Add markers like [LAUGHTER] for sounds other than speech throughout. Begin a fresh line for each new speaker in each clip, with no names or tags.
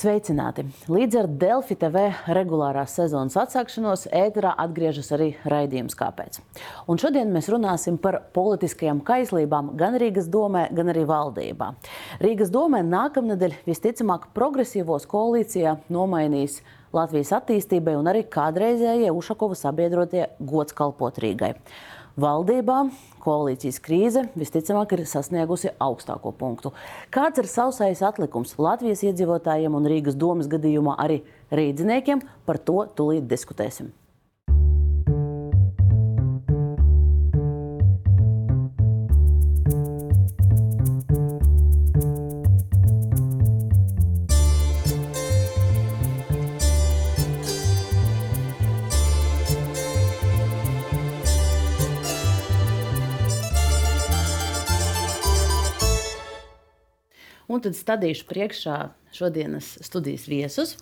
Sveicināti! Līdz ar Delfi TV regulārās sezonas atsākšanos ēterā atgriežas arī raidījums Kāpēc. Un šodien mēs runāsim par politiskajām kaislībām gan Rīgas domē, gan arī valdībā. Rīgas domē nākamnedēļ visticamāk progresīvos koalīcijā nomainīs Latvijas attīstībai un arī kādreizējie Ušakova sabiedrotie gods kalpot Rīgai. Valdībā koalīcijas krīze visticamāk ir sasniegusi augstāko punktu. Kāds ir sausais atlikums Latvijas iedzīvotājiem un Rīgas domas gadījumā arī rīdziniekiem? Par to tūlīt diskutēsim. Un tad stādīšu priekšā šodienas studijas viesus.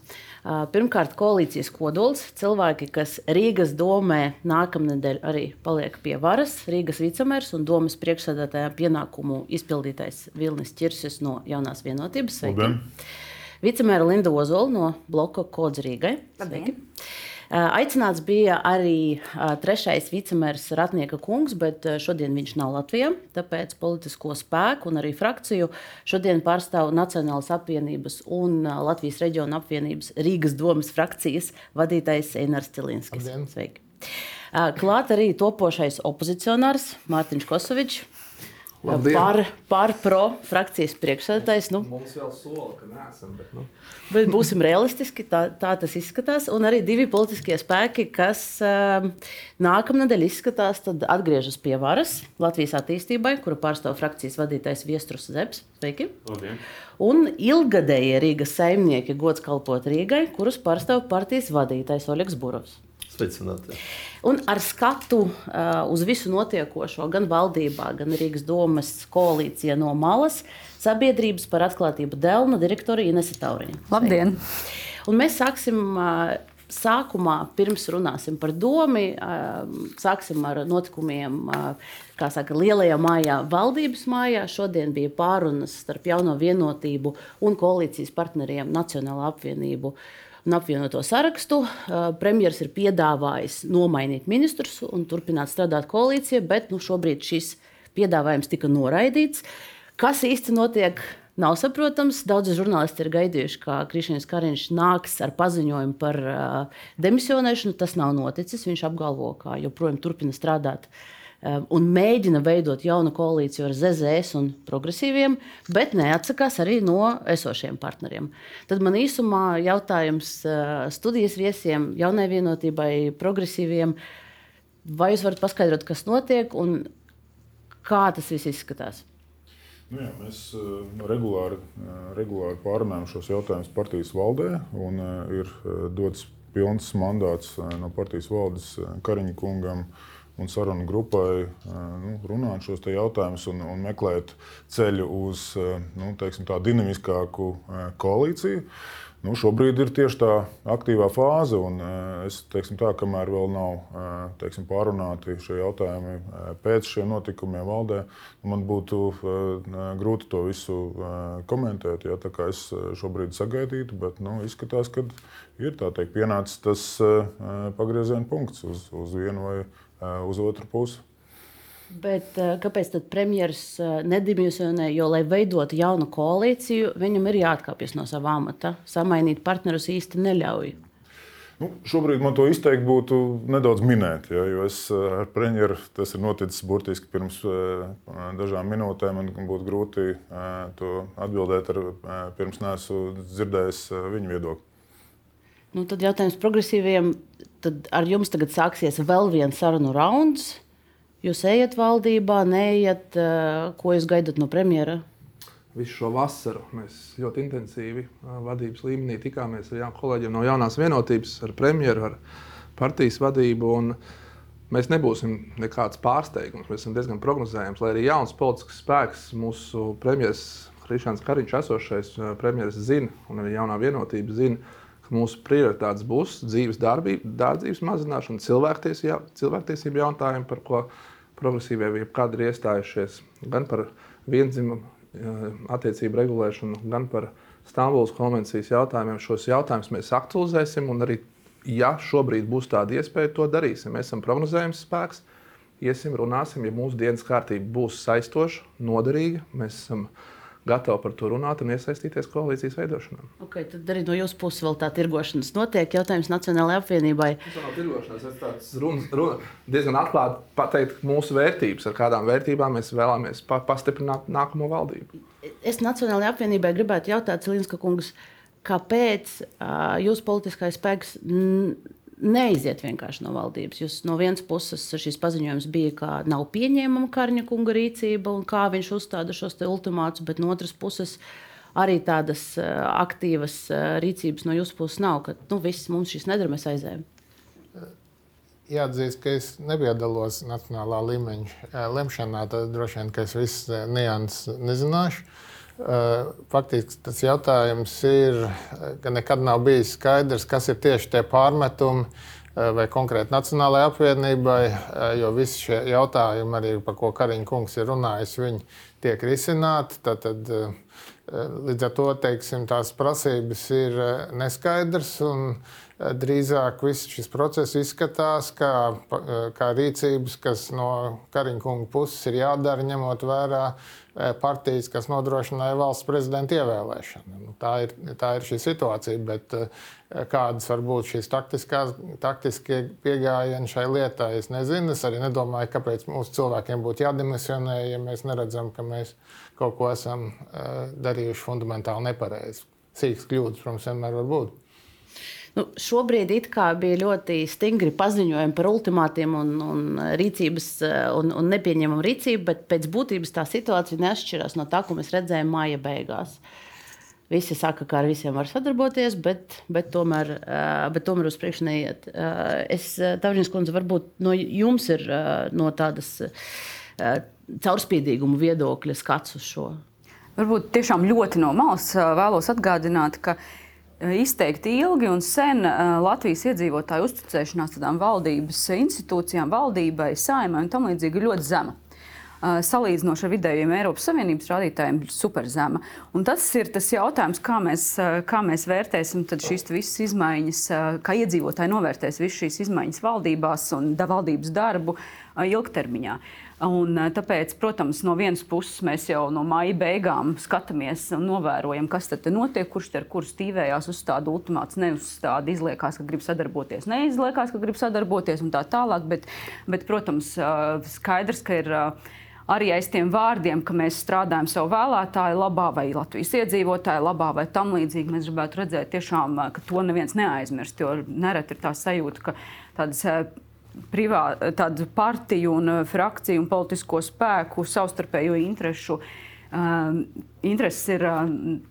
Pirmkārt, koalīcijas kodols - cilvēki, kas Rīgas domē nākamnedēļ arī paliek pie varas. Rīgas vicemērs un domas priekšsēdētāja pienākumu izpildītais Vilnis Čirsis no Jaunās vienotības. Sveiki! Vicemēra Linda Ozola no bloka Kods Rīgai. Sveiki! Labdien. Aicināts bija arī trešais vicemērs Ratnieka kungs, bet šodien viņš nav Latvijā. Tāpēc politisko spēku un arī frakciju šodien pārstāv Nacionālas apvienības un Latvijas reģiona apvienības Rīgas domas frakcijas vadītājs Einars Cilinskis. Sveiki! Klāt arī topošais opozicionārs Mārtiņš Kosovičs. Labdien. Par, par pro frakcijas priekšsēdētājs.
Nu, Mums vēl sola, ka neesam. Bet, nu.
bet būsim realistiski, tā, tā tas izskatās. Un arī divi politiskie spēki, kas um, nākamnedēļ izskatās, tad atgriežas pie varas Latvijas attīstībai, kuru pārstāv frakcijas vadītājs Viestrus Zepes. Sveiki!
Labdien.
Un ilgadējie Rīgas saimnieki gods kalpot Rīgai, kurus pārstāv partijas vadītājs Oļegs Burovs.
Sveicināti.
Un ar skatu uh, uz visu notiekošo, gan valdībā, gan Rīgas domas koalīcijā no malas, sabiedrības par atklātību Dēlna direktora Inese Taurīna.
Labdien!
Un mēs sāksim. Uh, Sākumā, pirms runāsim par domu, sāksim ar notikumiem, kā saka, lielajā mājā, valdības mājā. Šodien bija pārunas starp jauno vienotību un koalīcijas partneriem Nacionālo apvienību uh, un apvienoto sarakstu. Premjerministrs ir piedāvājis nomainīt ministrus un turpināt strādāt koalīcijā, bet nu, šobrīd šis piedāvājums tika noraidīts. Kas īsti notiek? Nav saprotams. Daudzi žurnālisti ir gaidījuši, ka Krišņevs Kariņš nāks ar paziņojumu par uh, demisionēšanu. Tas nav noticis. Viņš apgalvo, ka joprojām turpina strādāt uh, un mēģina veidot jaunu koalīciju ar ZZS un progresīviem, bet neatsakās arī no esošiem partneriem. Tad man īsumā jautājums uh, studijas viesiem, jaunai vienotībai, progresīviem. Vai jūs varat paskaidrot, kas notiek un kā tas viss izskatās?
Nu jā, mēs uh, regulāri, regulāri pārunājam šos jautājumus partijas valdē. Un, ir dots pilns mandāts no partijas valdes Kariņa kungam uh, un sarunu grupai nu, runāt šos jautājumus un, un meklēt ceļu uz nu, teiksim, dinamiskāku koalīciju. Nu, šobrīd ir tieši tā aktīvā fāze, un es teiksim, tā, kamēr vēl nav teiksim, pārunāti šie jautājumi pēc šiem notikumiem valdē, man būtu grūti to visu komentēt. Ja, es šobrīd sagaidītu, bet nu, izskatās, ka ir teikt, pienācis tas pagrieziena punkts uz, uz vienu vai otru uz otru pusi.
Bet, kāpēc tad premjerministrs nedimisionē? Jo, lai veidotu jaunu koalīciju, viņam ir jāatkāpjas no sava amata. Samainīt partnerus īsti neļauj.
Nu, šobrīd man to izteikt būtu nedaudz minēt, ja, jo es ar premjeru tas ir noticis burtiski pirms dažām minūtēm. Man būtu grūti to atbildēt, ar, pirms neesmu dzirdējis viņu viedokli.
Nu, tad jautājums progresīviem. Tad ar jums tagad sāksies vēl viens sarunu rauns. Jūs ejat valdībā, neiet. Ko jūs gaidat no premjera?
Visu šo vasaru mēs ļoti intensīvi vadības līmenī tikāmies ar kolēģiem no jaunās vienotības, ar premjeru, ar partijas vadību. Mēs nebūsim nekāds pārsteigums. Mēs esam diezgan prognozējams, lai arī jauns politisks spēks, mūsu premjerministrs Krišāns Kariņš, esošais premjerministrs, zina, un arī jaunā vienotība zina, ka mūsu prioritātes būs dzīves darbība, dārdzības mazināšana, cilvēktiesība, cilvēktiesība jautājumi, par ko progresīvie jebkad ir iestājušies, gan par vienzimumu attiecību regulēšanu, gan par Stambulas konvencijas jautājumiem. Šos jautājumus mēs aktualizēsim un arī, ja šobrīd būs tāda iespēja, to darīsim. Mēs esam prognozējums spēks, iesim, runāsim, ja mūsu dienas kārtība būs saistoša, noderīga. Mēs esam gatavi par to runāt un iesaistīties koalīcijas veidošanā.
Okay, tad arī no jūsu puses vēl tā tirgošanas notiek. Jautājums Nacionālajai apvienībai.
Tas nav tirgošanās, tas tāds runa, runa, diezgan atklāti pateikt mūsu vērtības, ar kādām vērtībām mēs vēlamies pa, pastiprināt nākamo valdību.
Es Nacionālajai apvienībai gribētu jautāt, Cilinska kungs, kāpēc uh, jūsu politiskais spēks neiziet vienkārši no valdības. Jūs no vienas puses šis paziņojums bija, ka nav pieņēmama Karņa kunga rīcība un kā viņš uzstāda šos ultimātus, bet no otras puses arī tādas aktīvas rīcības no jūsu puses nav, ka nu, viss mums šis nedara, mēs aizējām.
Jāatzīst, ka es nepiedalos nacionālā līmeņa lemšanā, tad droši vien, ka es visas nianses nezināšu. Faktiski tas jautājums ir, ka nekad nav bijis skaidrs, kas ir tieši tie pārmetumi vai konkrēti Nacionālajai apvienībai, jo visi šie jautājumi, arī par ko Kariņš kungs ir runājis, viņi tiek risināti. Tad, tad, līdz ar to teiksim, tās prasības ir neskaidras. Drīzāk viss šis process izskatās kā, kā rīcības, kas no Kariņa kunga puses ir jādara, ņemot vērā E, partijas, kas nodrošināja valsts prezidenta ievēlēšanu. Nu, tā, ir, tā ir šī situācija, bet e, kādas var būt šīs taktiskie pieejami šai lietai, es nezinu. Es arī nedomāju, kāpēc mūsu cilvēkiem būtu jādimisionē, ja mēs neredzam, ka mēs kaut ko esam e, darījuši fundamentāli nepareizi. Sīks kļūdas, protams, vienmēr var būt.
Nu, šobrīd bija ļoti stingri paziņojumi par ultimātiem un, un rīcības eh, un, un nepieņemamu rīcību, bet pēc būtības tā situācija neatšķirās no tā, ko mēs redzējām māja beigās. Visi saka, ka ar visiem var sadarboties, bet, bet, tomēr, eh, bet tomēr uz priekšu neiet. Eh, es, Tavrīnas kundze, varbūt no jums ir no tādas caurspīdīguma viedokļa skats uz šo.
Varbūt tiešām ļoti no malas vēlos atgādināt, ka izteikti ilgi un sen eh, Latvijas iedzīvotāju uzticēšanās tādām valdības institūcijām, valdībai, saimai un tam līdzīgi ir ļoti zema. Eh, salīdzinoši ar vidējiem Eiropas Savienības rādītājiem, ir superzema. Un tas ir tas jautājums, kā mēs, kā mēs vērtēsim šīs visas izmaiņas, kā iedzīvotāji novērtēs visas šīs izmaiņas valdībās un valdības darbu ilgtermiņā. Uh, Un, eh, tāpēc, protams, no vienas puses mēs jau no maija beigām skatāmies un novērojam, kas tad notiek, kurš ar kuru stīvējās, uzstāda ultimāts, neuzstāda, izliekās, ka grib sadarboties, neizliekās, ka grib sadarboties un tā tālāk. Bet, bet protams, eh, skaidrs, ka ir eh, arī aiz tiem vārdiem, ka mēs strādājam savu vēlētāju labā vai Latvijas iedzīvotāju labā vai tam līdzīgi. Mēs gribētu redzēt, tiešām, ka to neviens neaizmirst, jo nereti ir tā sajūta, ka tādas privā, tādu partiju un uh, frakciju un politisko spēku savstarpējo interesu. Uh, intereses ir uh,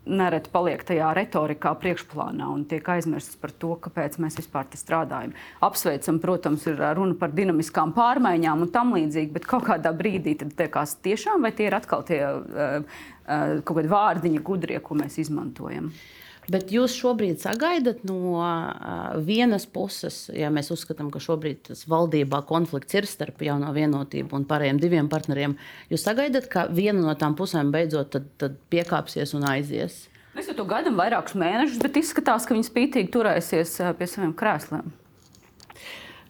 nereti paliek tajā retorikā, priekšplānā un tiek aizmirstas par to, kāpēc mēs vispār te strādājam. Apsveicam, protams, ir uh, runa par dinamiskām pārmaiņām un tam līdzīgi, bet kaut kādā brīdī tad liekas, tiešām vai tie ir atkal tie uh, uh, kaut kādi vārdiņi gudrie, ko mēs izmantojam. Uh,
Bet jūs šobrīd sagaidat no vienas puses, ja mēs uzskatām, ka šobrīd tas valdībā konflikts ir starp jauno vienotību un pārējiem diviem partneriem, jūs sagaidat, ka viena no tām pusēm beidzot tad, tad piekāpsies un aizies?
Mēs jau to gaidām vairākus mēnešus, bet izskatās, ka viņi spītīgi turēsies pie saviem krēsliem.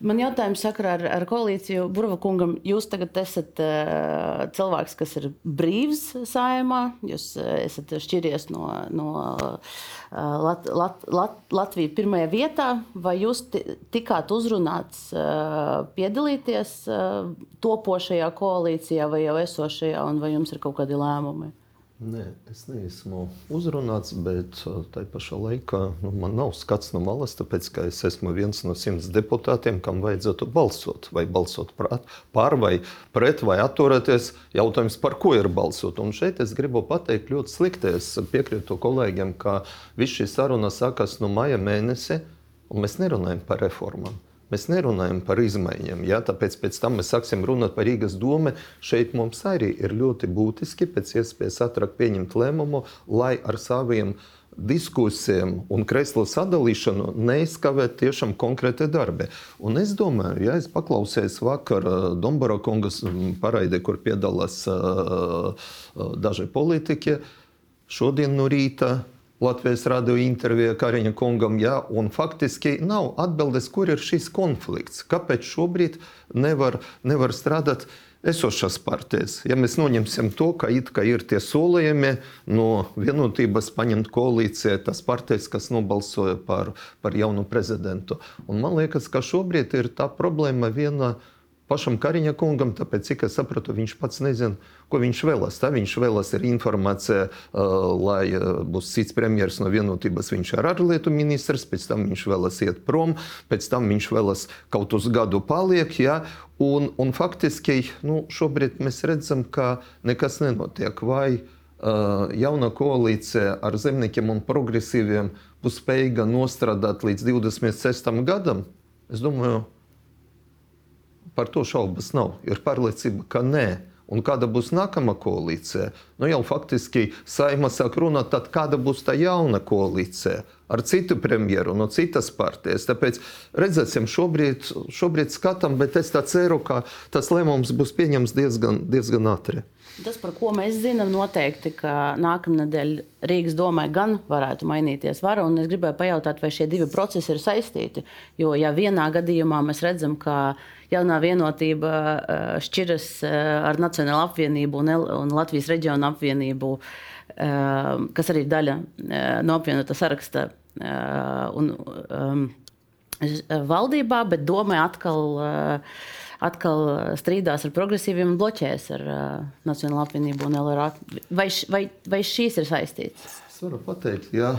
Man jautājums sakarā ar, ar koalīciju Burva kungam. Jūs tagad esat uh, cilvēks, kas ir brīvs saimā. Jūs uh, esat šķiries no, no uh, Lat, Lat, Lat, Latvijas pirmajā vietā. Vai jūs tikāt uzrunāts uh, piedalīties uh, topošajā koalīcijā vai jau esošajā, un vai jums ir kaut kādi lēmumi?
Nē, es neesmu uzrunāts, bet tā pašā laikā nu, man nav skats no malas, tāpēc ka es esmu viens no simts deputātiem, kam vajadzētu balsot. Vai balsot par, vai pret, vai atturēties. Jautājums, par ko ir balsot. Un šeit es gribu pateikt ļoti slikti. Es piekrītu kolēģiem, ka viss šī saruna sākas no maija mēneša, un mēs nerunājam par reformām. Mēs nerunājam par izmaiņām, ja? tāpēc pēc tam mēs sāksim runāt par Rīgas domu. Šeit mums arī ir ļoti būtiski pēc iespējas ātrāk pieņemt lēmumu, lai ar saviem diskusijām un kreslo sadalīšanu neizkavēt tiešām konkrēti darbi. Un es domāju, ja es paklausījos vakar uh, Dombara kungas mm, paraidē, kur piedalās uh, daži politiķi, šodien no rīta Latvijas radio intervijā Kariņa kungam, jā, un faktiski nav atbildes, kur ir šis konflikts. Kāpēc šobrīd nevar, nevar strādāt esošās partijas? Ja mēs noņemsim to, ka it kā ir tie solījumi no vienotības paņemt koalīcijā, tas partijas, kas nobalsoja par, par jaunu prezidentu. Un man liekas, ka šobrīd ir tā problēma viena pašam Kariņa kungam, tāpēc, cik es sapratu, viņš pats nezina, ko viņš vēlas. Tā viņš vēlas ir informācija, uh, lai būs cits premjeras no vienotības. Viņš ir ārlietu ministrs, pēc tam viņš vēlas iet prom, pēc tam viņš vēlas kaut uz gadu paliek. Ja? Un, un faktiski nu, šobrīd mēs redzam, ka nekas nenotiek. Vai uh, jauna koalīcija ar zemniekiem un progresīviem būs spējīga nostrādāt līdz 26. gadam? Es domāju, Par to šaubas nav. Ir pārliecība, ka nē. Un kāda būs nākamā koalīcija? Nu, jau faktiski saima sāk runāt, tad kāda būs tā jauna koalīcija ar citu premjeru no citas partijas. Tāpēc redzēsim, šobrīd, šobrīd skatām, bet es ceru, ka tas lēmums būs pieņemts diezgan, diezgan ātri.
Tas, par ko mēs zinām, noteikti, ka nākamnedēļ Rīgas domē gan varētu mainīties vara. Es gribēju pajautāt, vai šie divi procesi ir saistīti. Jo, ja vienā gadījumā mēs redzam, ka jaunā vienotība eh, šķiras eh, ar Nacionālo apvienību un, Latvijas reģionu apvienību, eh, kas arī ir daļa no apvienotā saraksta. Un, um, valdībā, bet domē atkal, atkal strīdās ar progresīviem un bloķēs ar Nacionālo apvienību un LRA. Vai, vai, vai šīs ir saistītas?
Es varu pateikt, ka,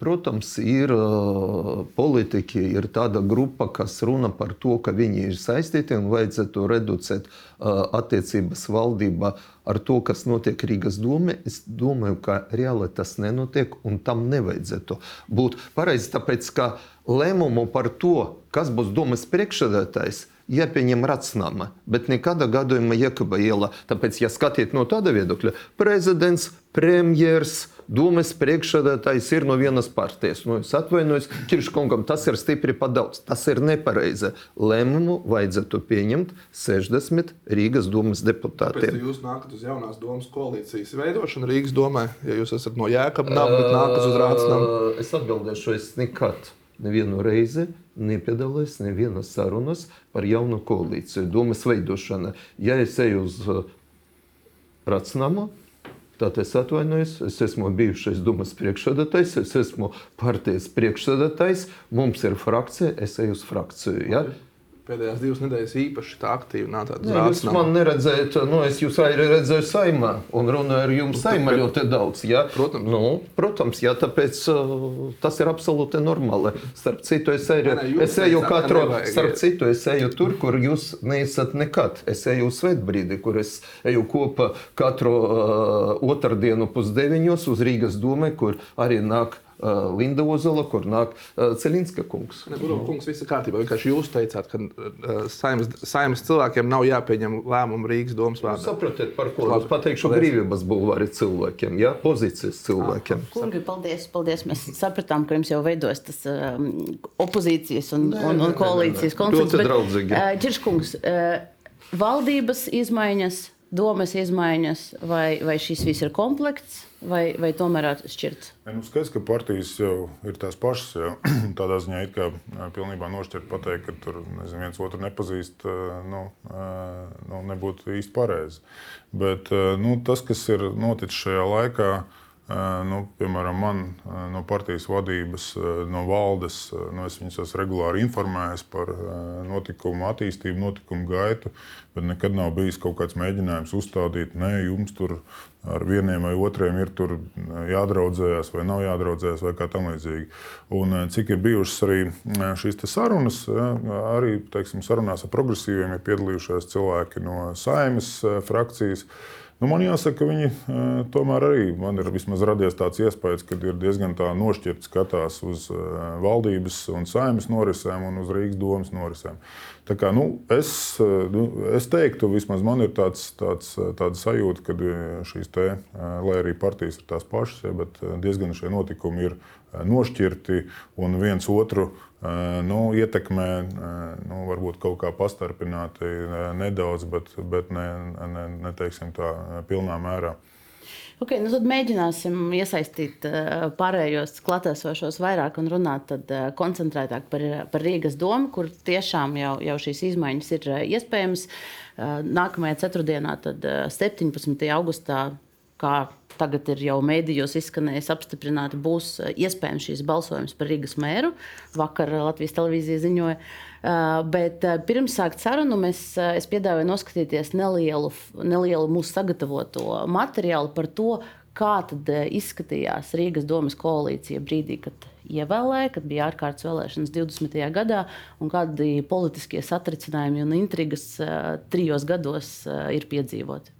protams, ir politiķi, ir tāda grupa, kas runā par to, ka viņi ir saistīti un vajadzētu reducēt attiecības valdībā ar to, kas notiek Rīgas domē. Es domāju, ka reāli tas nenotiek un tam nevajadzētu būt pareizi, tāpēc ka lēmumu par to, kas būs domas priekšsēdētājs, jāpieņem racionāli, bet nekādā gadījumā Jēkaba iela. Tāpēc, ja skatīt no tāda viedokļa, prezidents, premjers, domas priekšsēdētājs ir no vienas partijas. Nu, es atvainojos, Kirškungam, tas ir stipri par daudz. Tas ir nepareizi. Lēmumu vajadzētu pieņemt 60 Rīgas domas deputātiem.
Tāpēc jūs nākat uz jaunās domas koalīcijas veidošanu Rīgas domē, ja jūs esat no Jēkabas, bet nākat uz Rācnam.
Es atbildēšu, es nekad nevienu reizi nepiedalās nevienas sarunas par jaunu koalīciju, domas veidošanu. Ja es eju uz Racnamu, tad es atvainojos, es esmu bijušais domas priekšsēdētājs, es esmu partijas priekšsēdētājs, mums ir frakcija, es eju uz frakciju. Ja? Okay
pēdējās divas nedēļas īpaši tā aktīvi nācāt uz
Rīgas. Jūs man neredzējāt, nu, es jūs arī redzēju saimā un runāju ar jums saimā ļoti daudz. Ja?
Protams.
Nu, protams, jā, tāpēc uh, tas ir absolūti normāli. Starp citu, es eju, ne, ne, es eju katru, starp citu, es eju tur, kur jūs neesat nekad. Es eju uz svētbrīdi, kur es eju kopā katru uh, otrdienu pusdeviņos uz Rīgas dome, kur arī nāk Linda Ozola, kur nāk uh, Ceļinska kungs.
Ne, Buro, kungs, viss ir kārtībā. Vienkārši jūs teicāt, ka uh, saimas, saimas cilvēkiem nav jāpieņem lēmumu Rīgas domas vārdā.
Saprotiet, par ko es pateikšu brīvības bulvāri cilvēkiem, ja? pozīcijas cilvēkiem.
Ah, kungi, paldies, paldies. Mēs sapratām, ka jums jau veidojas tas um, opozīcijas un, nē, un, un koalīcijas konflikts.
Ļoti draudzīgi.
Uh, Čirškungs, uh, valdības izmaiņas, domas izmaiņas, vai, vai šis viss ir komplekts? vai, vai tomēr atšķirts?
Nu, skaidrs, ka partijas jau ir tās pašas. Jau. [CLEARS THROAT] Tādā ziņā it kā pilnībā nošķirt, pateikt, ka tur nezinu, viens otru nepazīst, nu, nu, nebūtu īsti pareizi. Bet nu, tas, kas ir noticis šajā laikā, Nu, piemēram, man no partijas vadības, no valdes, nu, es viņus esmu regulāri informējis par notikumu attīstību, notikumu gaitu, bet nekad nav bijis kaut kāds mēģinājums uzstādīt, nē, jums tur ar vieniem vai otriem ir jādraudzējas vai nav jādraudzējas vai kā tam līdzīgi. Un cik ir bijušas arī šīs sarunas, arī teiksim, sarunās ar progresīviem ir piedalījušies cilvēki no saimnes frakcijas. Nu, man jāsaka, ka viņi tomēr arī man ir vismaz radies tāds iespējas, ka ir diezgan tā nošķirti skatās uz valdības un saimnes norisēm un uz Rīgas domas norisēm. Tā kā, nu, es, nu, es teiktu, vismaz man ir tāds, tāds, tāda sajūta, ka šīs te, lai arī partijas ir tās pašas, ja, bet diezgan šie notikumi ir nošķirti un viens otru uh, nu, ietekmē nu, varbūt kaut kā pastarpināti nedaudz, bet, bet ne, ne, neteiksim tā pilnā mērā.
Okay, nu tad mēģināsim iesaistīt pārējos klātesošos vairāk un runāt tad, koncentrētāk par, par Rīgas domu, kur tiešām jau, jau šīs izmaiņas ir iespējamas. Nākamajā ceturtdienā, tad, uh, 17. augustā, kā tagad ir jau mēdījos izskanējis, apstiprināti, būs iespējams šīs balsojums par Rīgas mēru. Vakar Latvijas televīzija ziņoja. Uh, bet pirms sākt sarunu, mēs, es piedāvāju noskatīties nelielu, nelielu mūsu sagatavoto materiālu par to, kā izskatījās Rīgas domas koalīcija brīdī, kad ievēlēja, kad bija ārkārtas vēlēšanas 20. gadā, un kādi politiskie satricinājumi un intrigas trijos gados ir piedzīvoti.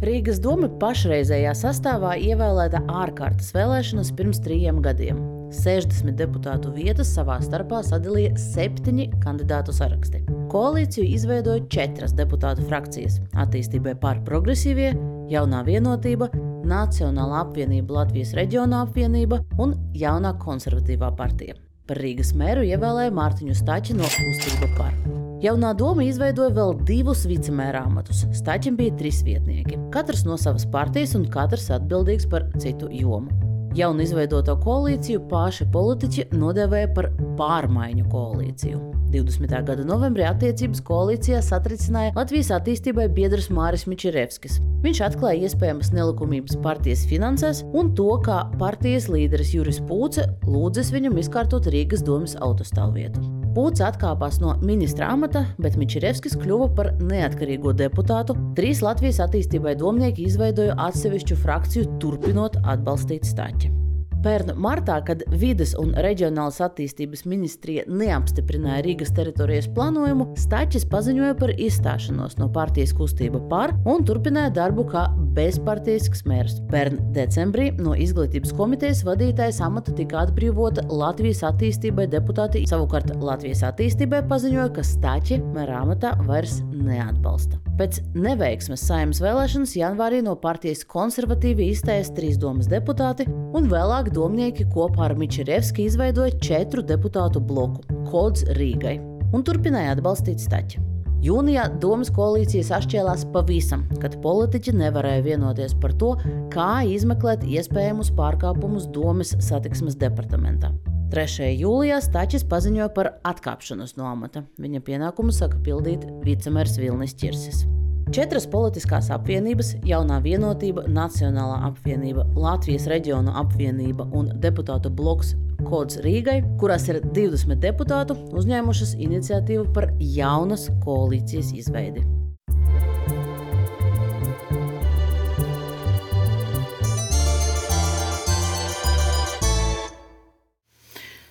Rīgas doma pašreizējā sastāvā ievēlēta ārkārtas vēlēšanas pirms trījiem gadiem. 60 deputātu vietas savā starpā sadalīja septiņi kandidātu saraksti. Koalīciju izveidoja četras deputātu frakcijas - attīstībai pār progresīvie, jaunā vienotība, Nacionālā apvienība Latvijas reģiona apvienība un jaunā konservatīvā partija. Par Rīgas mēru ievēlēja Mārtiņu Staču no Kustība par. Jaunā doma izveidoja vēl divus vicemēra amatus. Stačiem bija trīs vietnieki, katrs no savas partijas un katrs atbildīgs par citu jomu. Jaunu izveidoto koalīciju paši politiķi nodēvēja par pārmaiņu koalīciju. 20. gada novembrī attiecības koalīcijā satricināja Latvijas attīstībai biedrs Māris Mičerevskis. Viņš atklāja iespējamas nelikumības partijas finansēs un to, kā partijas līderis Juris Pūce lūdzas viņam izkārtot Rīgas domas autostāvvietu. Pūts atkāpās no ministra amata, bet Mičerevskis kļuva par neatkarīgo deputātu. Trīs Latvijas attīstībai domnieki izveidoja atsevišķu frakciju, turpinot atbalstīt Stāķi. Pērn martā, kad vides un reģionālās attīstības ministrija neapstiprināja Rīgas teritorijas plānojumu, Stačis paziņoja par izstāšanos no partijas kustība par un turpināja darbu kā bezpartijisks mērs. Pērn decembrī no izglītības komitejas vadītājas amata tika atbrīvota Latvijas attīstībai deputāti. Savukārt Latvijas attīstībai paziņoja, ka Stači mēra amatā vairs neatbalsta. Pēc neveiksmes saimnes vēlēšanas janvārī no partijas konservatīvi iztaisa trīs domas deputāti un vēlāk domnieki kopā ar Mičerevski izveidoja četru deputātu bloku - Kods Rīgai un turpināja atbalstīt Staķi. Jūnijā domas koalīcijas atšķēlās pavisam, kad politiķi nevarēja vienoties par to, kā izmeklēt iespējamus pārkāpumus domas satiksmes departamentā. 3. jūlijā Stačis paziņoja par atkāpšanos no amata. Viņa pienākumu saka pildīt vicemērs Vilnis Čirsis. Četras politiskās apvienības, Jaunā vienotība, Nacionālā apvienība, Latvijas reģionu apvienība un deputātu bloks Kods Rīgai, kurās ir 20 deputātu, uzņēmušas iniciatīvu par jaunas koalīcijas izveidi.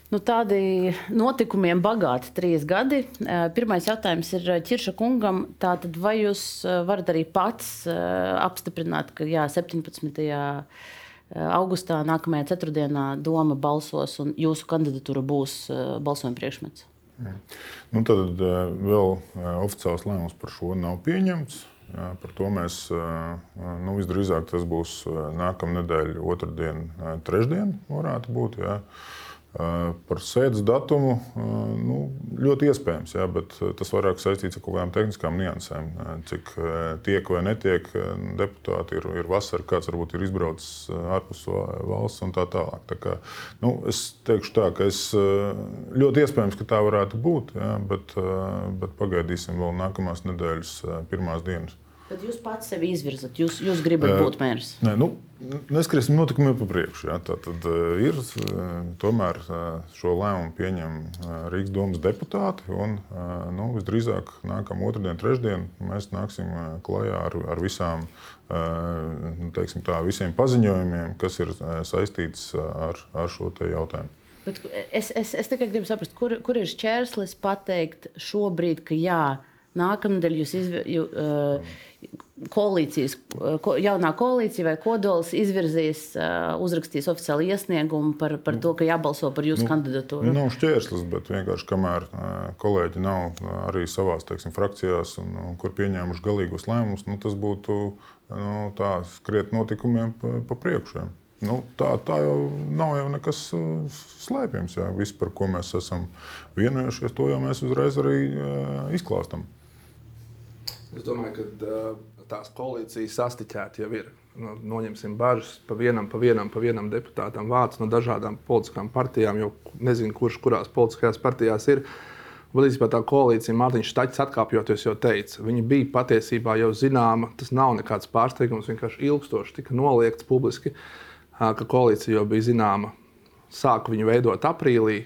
Nu, tādi notikumiem bagāti trīs gadi. Pirmais jautājums ir Čirša kungam. Tātad, vai jūs varat arī pats apstiprināt, ka jā, 17. augustā nākamajā ceturtdienā doma balsos un jūsu kandidatūra būs balsojuma priekšmets?
Nu, tad vēl oficiāls lēmums par šo nav pieņemts. Par to mēs nu, visdrīzāk tas būs nākamā nedēļa, otrdien, trešdien varētu būt. Jā. Par sēdes datumu nu, ļoti iespējams, jā, bet tas vairāk saistīts ar kaut kādām tehniskām niansēm. Cik tiek vai netiek deputāti, ir, ir vasara, kāds varbūt ir izbraucis ārpus valsts un tā tālāk. Tā kā, nu, es teikšu tā, ka es ļoti iespējams, ka tā varētu būt, jā, bet, bet pagaidīsim vēl nākamās nedēļas pirmās dienas.
Tad jūs pats sevi izvirzat, jūs, jūs gribat būt mērs.
Nē, nu, neskriesim notikumiem pa priekšu. Ja? Tā tad ir tomēr šo lēmumu pieņem Rīgas domas deputāti. Un, nu, visdrīzāk nākamā otrdiena, trešdiena mēs nāksim klajā ar, ar visām, nu, tā, visiem paziņojumiem, kas ir saistīts ar, ar šo jautājumu.
Bet es, es, es tikai gribu saprast, kur, kur ir šķērslis pateikt šobrīd, ka jā, nākamnedēļ jūs izvēlaties koalīcijas, ko, jaunā koalīcija vai kodols izvirzīs, uzrakstīs oficiālu iesniegumu par, par to, ka jābalso par jūsu nu, kandidatūru?
Nav šķērslis, bet vienkārši kamēr kolēģi nav arī savās teiksim, frakcijās, un, un, kur pieņēmuši galīgos lēmumus, nu, tas būtu nu, tā skriet notikumiem pa, pa priekšu. Nu, tā, tā jau nav jau nekas slēpjams. Jā. Viss, par ko mēs esam vienojušies, to jau mēs uzreiz arī uh, izklāstam.
Es domāju, ka uh, tās koalīcijas sastiķēti jau ir. nu, noņemsim bažas pa vienam, pa vienam, pa vienam deputātam vārds no dažādām politiskām partijām, jo nezinu, kurš kurās politiskajās partijās ir. Būtībā tā koalīcija Mārtiņš Štačs atkāpjoties jau teica, viņa bija patiesībā jau zināma. Tas nav nekāds pārsteigums, vienkārši ilgstoši tika noliegts publiski, ka koalīcija jau bija zināma. Sāku viņu veidot aprīlī,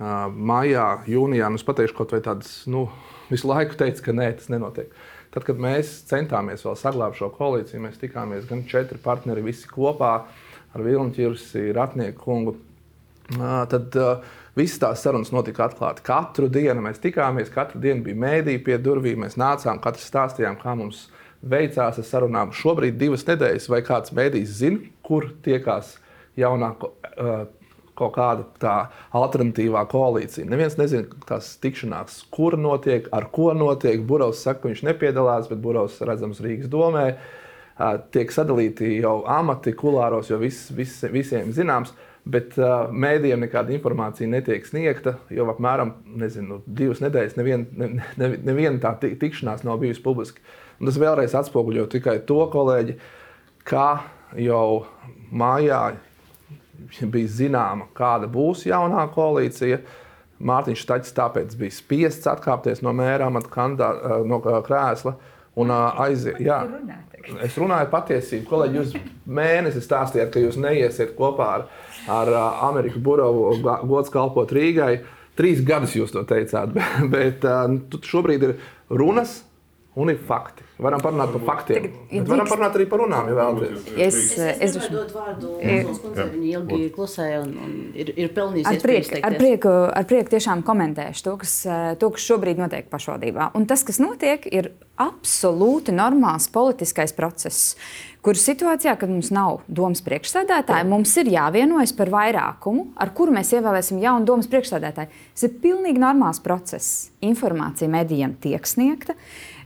maijā, jūnijā. Nu, es pateikšu kaut vai tādas, nu, visu laiku teicu, ka nē, tas nenotiek. Tad, kad mēs centāmies vēl saglabāt šo koalīciju, mēs tikāmies gan četri partneri, visi kopā ar Vilnu Čirsi, Ratnieku kungu. Tad uh, visas tās sarunas notika atklāti. Katru dienu mēs tikāmies, katru dienu bija mēdīja pie durvīm. Mēs nācām, katrs stāstījām, kā mums veicās ar sarunām. Šobrīd divas nedēļas, vai kāds mēdījis zina, kur tiekās jaunā uh, kaut kāda tā alternatīvā koalīcija. Neviens nezina, tās tikšanās, kur notiek, ar ko notiek. Burovs saka, ka viņš nepiedalās, bet Burovs redzams Rīgas domē. Tiek sadalīti jau amati kulāros, jo vis, vis, visiem zināms. Bet uh, mēdījiem nekāda informācija netiek sniegta, jo apmēram nezinu, divas nedēļas neviena ne, ne, nevien tā tikšanās nav bijusi publiska. Un tas vēlreiz atspoguļo tikai to kolēģi, kā jau mājā [LAUGHS] bija zināma, kāda būs jaunā koalīcija. Mārtiņš Tačs tāpēc bija spiests atkāpties no mēra amata kandidāta, no krēsla un aiziet. Jā, es runāju patiesību. Kolēģi, jūs mēnesi stāstījāt, ka jūs neiesiet kopā ar, ar Amerikas burovu gods kalpot Rīgai. Trīs gadus jūs to teicāt, [LAUGHS] bet, bet šobrīd ir runas un ir fakti. Varam parunāt par faktiem. Tagad, varam parunāt arī par runām, ja vēlaties.
Es, es, es dod vārdu Kundzei, viņa ilgi klusēja un, un ir, ir pelnījusi.
Ar prieku, ar, prieku, ar prieku tiešām komentēšu to kas, to, kas šobrīd notiek pašvaldībā. Un tas, kas notiek, ir absolūti normāls politiskais process, kur situācijā, kad mums nav domas priekšsēdētāja, mums ir jāvienojas par vairākumu, ar kuru mēs ievēlēsim jaunu domas priekšsēdētāju. Tas ir pilnīgi normāls process. Informācija medijiem tiek sniegta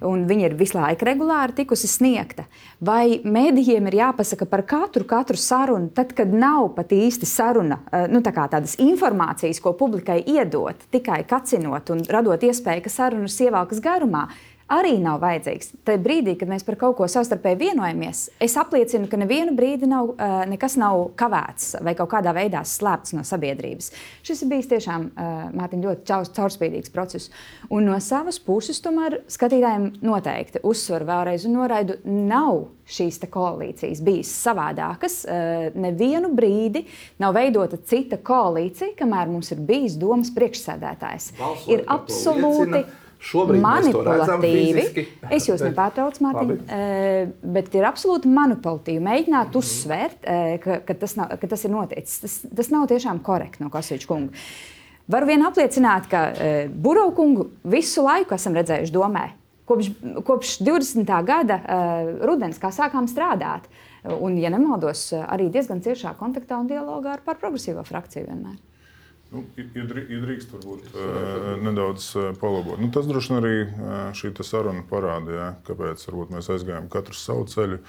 un viņa ir visu laiku regulāri tikusi sniegta. Vai mēdījiem ir jāpasaka par katru, katru sarunu, tad, kad nav pat īsti saruna, eh, nu, tā tādas informācijas, ko publikai iedot, tikai kacinot un radot iespēju, ka sarunas ievelkas garumā arī nav vajadzīgs. Tad brīdī, kad mēs par kaut ko savstarpēji vienojamies, es apliecinu, ka nevienu brīdi nav, uh, nekas nav kavēts vai kaut kādā veidā slēpts no sabiedrības. Šis ir bijis tiešām uh, Mārtiņ, ļoti caur, caurspīdīgs process. Un no savas puses, tomēr skatītājiem noteikti uzsver vēlreiz un noraidu, nav šīs koalīcijas bijis savādākas. Uh, nevienu brīdi nav veidota cita koalīcija, kamēr mums ir bijis domas priekšsēdētājs. Balsot ir absolūti. Šobrīd manipulatīvi. Es jūs [LAUGHS] nepārtraucu, Mārtiņ, uh, bet ir absolūti manipulatīvi mēģināt uzsvērt, uh, ka, ka, tas nav, ka tas ir noticis. Tas, tas nav tiešām korekti no Kasīča kunga. Varu vien apliecināt, ka uh, Burbuļu kungu visu laiku esam redzējuši domē. Kopš, kopš 20. gada uh, rudens, kā sākām strādāt. Un, ja nemaldos, arī diezgan ciešā kontaktā un dialogā ar progresīvo frakciju vienmēr.
Nu, ja drīkst, varbūt uh, nedaudz uh, palabot. Nu, tas droši vien arī uh, šī saruna parāda, ja, kāpēc mēs aizgājām katrs savu ceļu.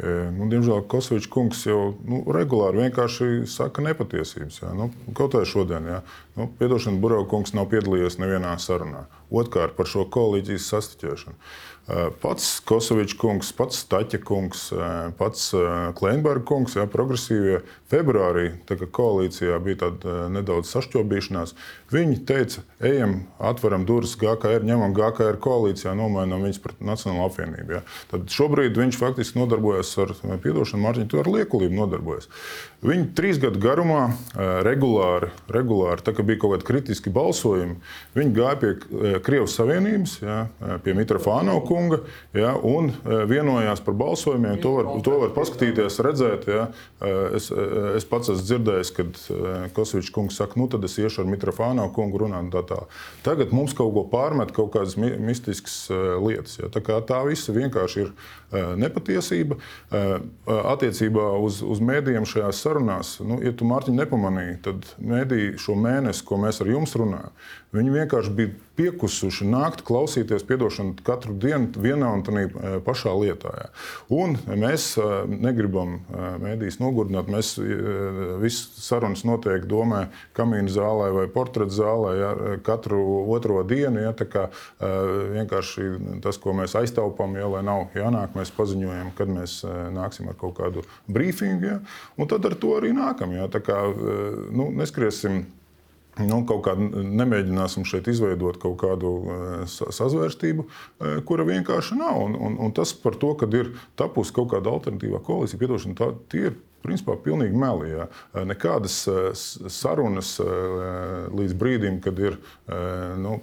Nu, diemžēl Kosovičs kungs jau nu, regulāri vienkārši saka nepatiesības. Ja. Nu, kaut kā šodien, ja. nu, piedošana, Burbuļs kungs nav piedalījies nevienā sarunā. Otrkārt, par šo koalīcijas sastiķēšanu. Pats Kosovičs kungs, pats Staķa kungs, pats Kleinberga kungs, jā, progresīvie. Februārī, kā koalīcijā bija tāda nedaudz sašķobīšanās, viņi teica, ejam, atveram durvis GKR, ņemam GKR koalīcijā, nomainām viņus pret Nacionālo apvienību. Jā. Tad šobrīd viņš faktiski nodarbojas ar, piedošanu, Mārtiņ, tu ar liekulību nodarbojas. Viņi trīs gadu garumā regulāri, regulāri tā kā bija kaut kādi kritiski balsojumi, viņi gāja pie Krievijas Savienības, jā, pie Mitrofānova kunga ja, un e, vienojās par balsojumiem. To var, to var paskatīties, redzēt. Ja. E, es, e, es pats esmu dzirdējis, kad Kosovičs kungs saka, nu tad es iešu ar Mitrofāno kungu runāt. Tā, tā. Tagad mums kaut ko pārmet, kaut kādas mistiskas lietas. Ja. Tā, tā visa vienkārši ir nepatiesība. Attiecībā uz, uz mēdījiem šajās sarunās, nu, ja tu Mārtiņ nepamanīji, tad mēdīji šo mēnesi, ko mēs ar jums runājam, viņi vienkārši bija piekusuši nākt klausīties, piedošanu katru dienu vienā un tā pašā lietā. Jā. Un mēs negribam mēdīs nogurdināt. Mēs visas sarunas noteikti domājam kamīnu zālē vai portretu zālē jā, katru otro dienu. Jā, vienkārši tas, ko mēs aiztaupām, ja lai nav jānāk, mēs paziņojam, kad mēs nāksim ar kaut kādu brīfingu, ja? un tad ar to arī nākam. Ja? Tā kā nu, neskriesim Nu, kaut kā nemēģināsim šeit izveidot kaut kādu sazvērstību, kura vienkārši nav. Un, un, un tas par to, ka ir tapusi kaut kāda alternatīvā koalīcija, piedošana, tā, tie ir principā pilnīgi meli. Jā. Nekādas sarunas līdz brīdim, kad ir nu,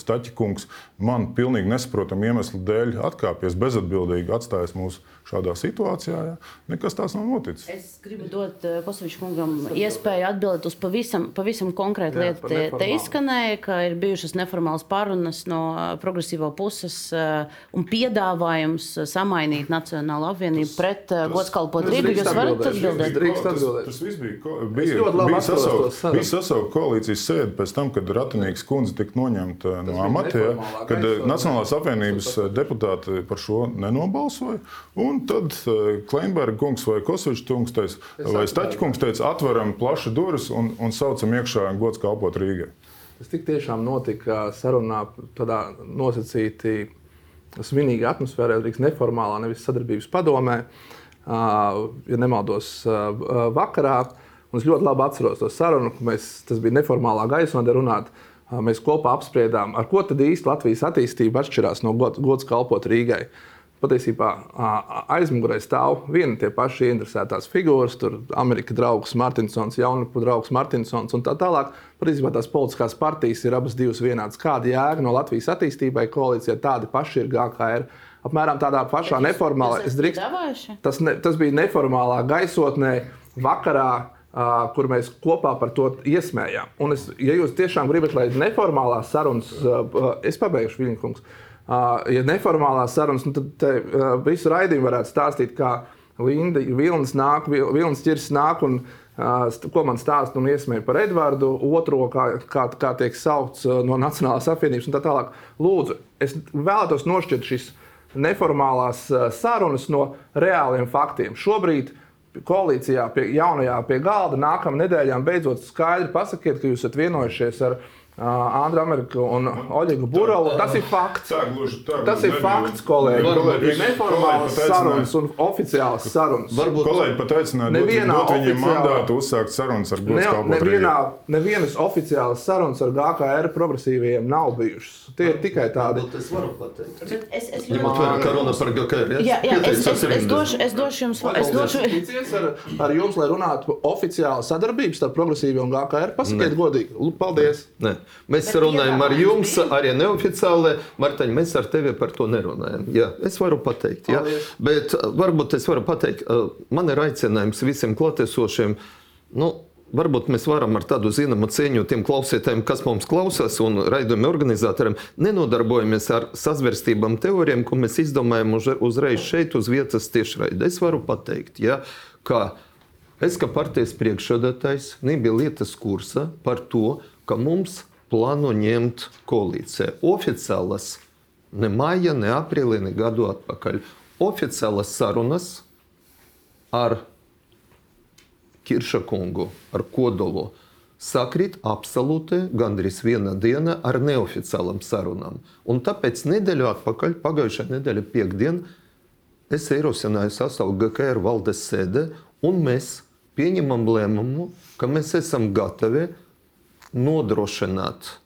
Staķikungs, man pilnīgi nesaprotamu iemeslu dēļ atkāpies bezatbildīgi, atstājis mūsu šādā situācijā. Ja? Nekas tāds nav noticis.
Es gribu dot uh, Pasaviču kungam iespēju atbildēt uz pavisam, pavisam konkrētu lietu. Te, te izskanēja, ka ir bijušas neformālas pārunas no uh, progresīvo puses uh, un piedāvājums samainīt Nacionālo apvienību tas, pret uh, godskalpot Rīgu. Jūs varat atbildēt?
Tas, tas viss bija, ko, bija, bija sasaukta sasauk koalīcijas sēde pēc tam, kad Ratinīgas kundze tika noņemta no amata, kad Nacionālās apvienības deputāti par šo nenobalsoja. Un Un tad uh, Kleinberga kungs vai Kosovičs kungs teica, vai Staķa kungs teica, atveram plaši durvis un, un saucam iekšā gods kalpot Rīgai.
Tas tik tiešām notika sarunā tādā nosacītī svinīgā atmosfērā, arī neformālā, nevis sadarbības padomē, ja nemaldos, vakarā. Un es ļoti labi atceros to sarunu, ka mēs, tas bija neformālā gaisotnē runāt. Mēs kopā apspriedām, ar ko tad īsti Latvijas attīstība atšķirās no gods kalpot Rīgai. Uh, patiesībā aizmugurē stāv viena tie paši interesētās figūras, tur Amerikas draugs Martinsons, Jaunapa draugs Martinsons un tā tālāk. Patiesībā tās politiskās partijas ir abas divas vienādas. Kāda jēga no Latvijas attīstībai koalīcijā tādi paši ir GKR? Apmēram tādā pašā neformālā.
Drīkst,
tas, ne, tas bija neformālā gaisotnē vakarā. Uh, kur mēs kopā par to iesmējām. Un es, ja jūs tiešām gribat, lai neformālās sarunas, uh, es pabeigšu Viņu kungs, uh, ja neformālās sarunas, nu, tad te, visu raidījumu varētu stāstīt, kā Linda Vilnis nāk, Vilnis ķirs nāk un ko man stāsta un iesmēja par Edvardu, otro, kā, kā, kā tiek saukts no Nacionālās apvienības un tā tālāk. Lūdzu, es vēlētos nošķirt šīs neformālās sarunas no reāliem faktiem. Šobrīd koalīcijā, pie, jaunajā pie galda, nākamā nedēļā beidzot skaidri pasakiet, ka jūs esat vienojušies ar viņu Andra Amerika un Oļegu Burovu. Tas ir fakts.
Tā, gluži, tā,
tas ir fakts, kolēģi. kolēģi neformālas sarunas un oficiālas sarunas.
Varbūt kolēģi pat aicināja dot viņiem oficiāla... mandātu uzsākt sarunas ar Gustu
ne, nevienā, Nevienas oficiālas sarunas ar GKR progresīviem nav bijušas. Tie ir tikai tādi.
Es varu pateikt. Es, es Ņemot vērā, ka runa par GKR.
Jā, jā, es, es, es, došu, es došu jums. Es došu...
ar, ar jums, lai runātu oficiāli sadarbības starp progresīviem un GKR. Pasakiet godīgi. Paldies.
Ne. Mēs Bet runājam ar jums, arī neoficiāli. Martaņ, mēs ar tevi par to nerunājam. Jā, es varu pateikt, jā. Bet uh, varbūt es varu pateikt, uh, man ir aicinājums visiem klātesošiem. Nu, Varbūt mēs varam ar tādu zināmu cieņu tiem klausītājiem, kas mums klausās, un raidījuma organizatoriem, nenodarbojamies ar sazvērstībām teorijām, ko mēs izdomājam uzreiz šeit, uz vietas tiešraidē. Es varu pateikt, ja, ka es kā partijas priekšsēdētājs nebija lietas kursa par to, ka mums plāno ņemt koalīcijā. Oficiālas ne maija, ne aprīlī, ne gadu atpakaļ. Oficiālas sarunas ar Kirša kungu, ar kodolu. Sakrīt absolūti gandrīz viena diena ar neoficiālām sarunām. Un tāpēc nedēļu atpakaļ, pagājušā nedēļa piekdiena, es ierosināju sasaukt GKR valdes sēdi, un mēs pieņemam lēmumu, ka mēs esam gatavi nodrošināt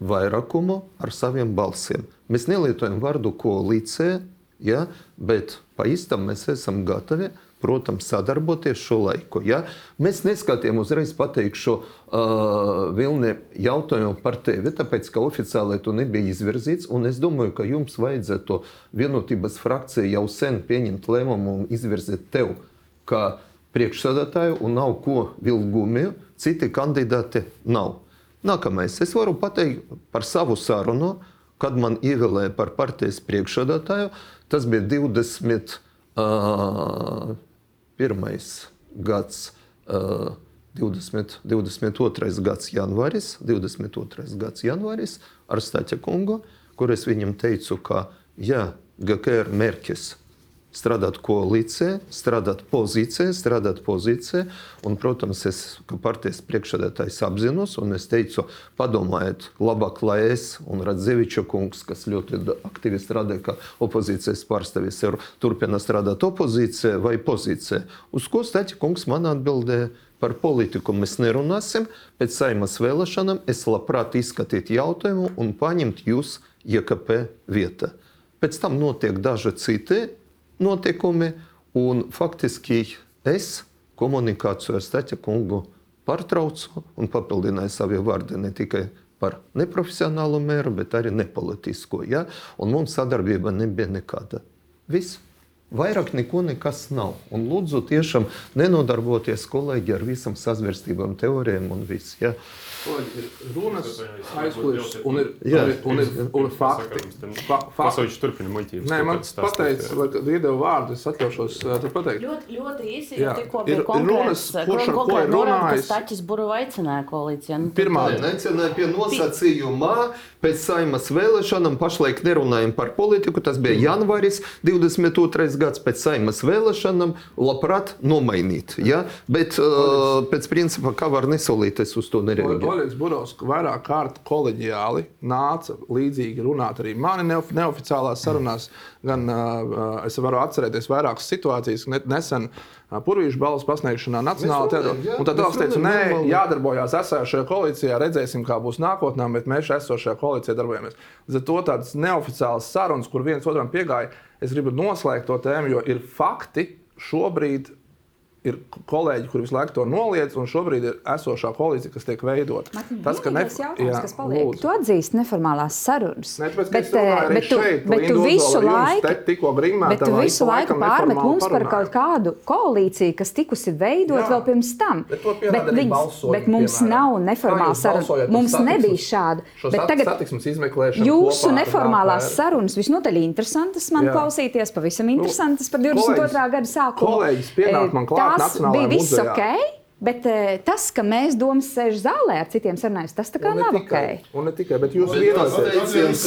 vairākumu ar saviem balsiem. Mēs nelietojam vārdu koalīcija, ja, bet pa īstam mēs esam gatavi. Protams, sadarboties šo laiku. Ja? Mēs neskatījām uzreiz pateikšu uh, Vilni jautājumu par tevi, tāpēc, ka oficiāli tu nebija izvirzīts. Es domāju, ka jums vajadzētu vienotības frakcija jau sen pieņemt lēmumu un izvirzīt tevi kā priekšsēdētāju, un nav ko vilgumi. Citi kandidāti nav. Nākamais. Es varu pateikt par savu sarunu, kad man ievēlēja par partijas priekšsēdētāju. Tas bija 20. Uh, gads. Uh, 20, 22. gads janvāris, 22. gads janvāris ar Staķa kungu, kur es viņam teicu, ka ja GKR mērķis strādāt koalīcijā, strādāt pozīcijā, strādāt pozīcijā. Un, protams, es kā partijas priekšsēdētājs apzinos, un es teicu, padomājiet, labāk, lai es un Radzeviča kungs, kas ļoti aktīvi strādāja kā opozīcijas pārstāvis, turpina strādāt opozīcijā vai pozīcijā. Uz ko Staķa kungs man atbildēja? Par politiku mēs nerunāsim. Pēc saimas vēlēšanām es labprāt izskatītu jautājumu un paņemt jūs IKP vietā. Pēc tam notiek daži citi notikumi, un faktiski es komunikāciju ar Staķa kungu pārtraucu un papildināju savu vārdu ne tikai par neprofesionālu mēru, bet arī nepolitisko. Ja? Un mums sadarbība nebija nekāda. Viss. Vairāk neko nekas nav. Un lūdzu, tiešām nenodarboties kolēģi ar visam sazvērstībām, teorijām un viss. Ja?
Ir runas, aizkulis un ir, jā, un ir, un ir, un ir fakti.
Fa, fakti. turpina muļķības.
Nē, man pateica, lai iedevu vārdu, es atļaušos te pateikt.
Ļoti, ļoti īsi, jo tikko bija konkrēts,
kurš ar ko ir runājis.
Taķis Buru aicināja koalīcijā.
Pirmā necenēja pie nosacījumā, pēc saimas vēlēšanām, pašlaik nerunājam par politiku, tas bija janvāris 22. Gads pēc saimas vēlēšanām, labprāt nomainīt. Ja? Bet uh, pēc principa, kā var nesolīt, es uz to nereaģēju.
Oļegs Burovs vairāk kārt koleģiāli nāca līdzīgi runāt arī mani neof neoficiālās sarunās. Gan es varu atcerēties vairākas situācijas, ne, nesen Purvīšu balvas pasniegšanā Nacionālajā teātrī. Tad tāds teica, nē, jādarbojās esošajā koalīcijā, redzēsim, kā būs nākotnē, bet mēs esošajā koalīcijā darbojamies. Līdz ar to tādas neoficiālas sarunas, kur viens otram piegāja, es gribu noslēgt to tēmu, jo ir fakti šobrīd ir kolēģi, kuri visu laiku to noliedz, un šobrīd ir esošā koalīcija, kas tiek veidota.
Tas, ka ne... jautājums, jā, kas paliek, lūdzu. tu atzīsti neformālās sarunas.
Ne, tāpēc, bet, eh, bet, tu,
šeit, bet tu visu laiku, bet tu visu laiku pārmet mums par kaut kādu koalīciju, kas tikusi veidot jā, vēl pirms tam. Bet, bet, viņas, balsoju, bet mums piemēram. nav neformālās sarunas. Mums nebija šāda. Bet tagad jūsu neformālās sarunas visnotaļ interesantas man klausīties, pavisam interesantas par 22. gada sākumu.
Kolēģis pienāk man klāt tās bija viss muzejā.
ok. Bet uh, tas, ka mēs domas sēž zālē ar citiem sarunājamies, tas tā kā nav tikai, ok.
Un ne tikai, bet jūs vienojāties.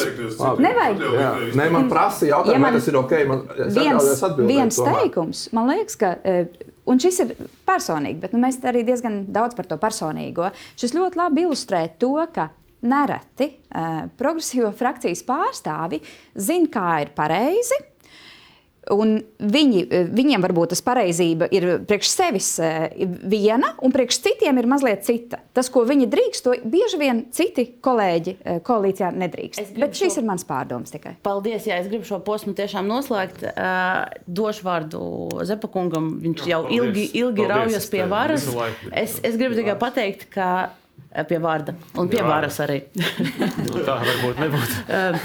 Nevajag.
Jā, ne, man prasa jautājumu, ja man, tas ir ok. Man,
viens, viens teikums, man liekas, ka, uh, un šis ir personīgi, bet nu, mēs arī diezgan daudz par to personīgo. Šis ļoti labi ilustrē to, ka nereti uh, progresīvo frakcijas pārstāvi zina, kā ir pareizi Un viņi, viņiem varbūt tas pareizība ir priekš sevis eh, viena, un priekš citiem ir mazliet cita. Tas, ko viņi drīkst, to bieži vien citi kolēģi eh, koalīcijā nedrīkst. Bet šīs šo... ir mans pārdoms tikai.
Paldies, jā, es gribu šo posmu tiešām noslēgt. Uh, došu vārdu Zepakungam. Viņš jā, jau paldies. ilgi, ilgi paldies, raujas pie varas. Es, es gribu tikai pateikt, ka pie vārda un pie varas arī. [LAUGHS]
nu, tā varbūt nebūtu.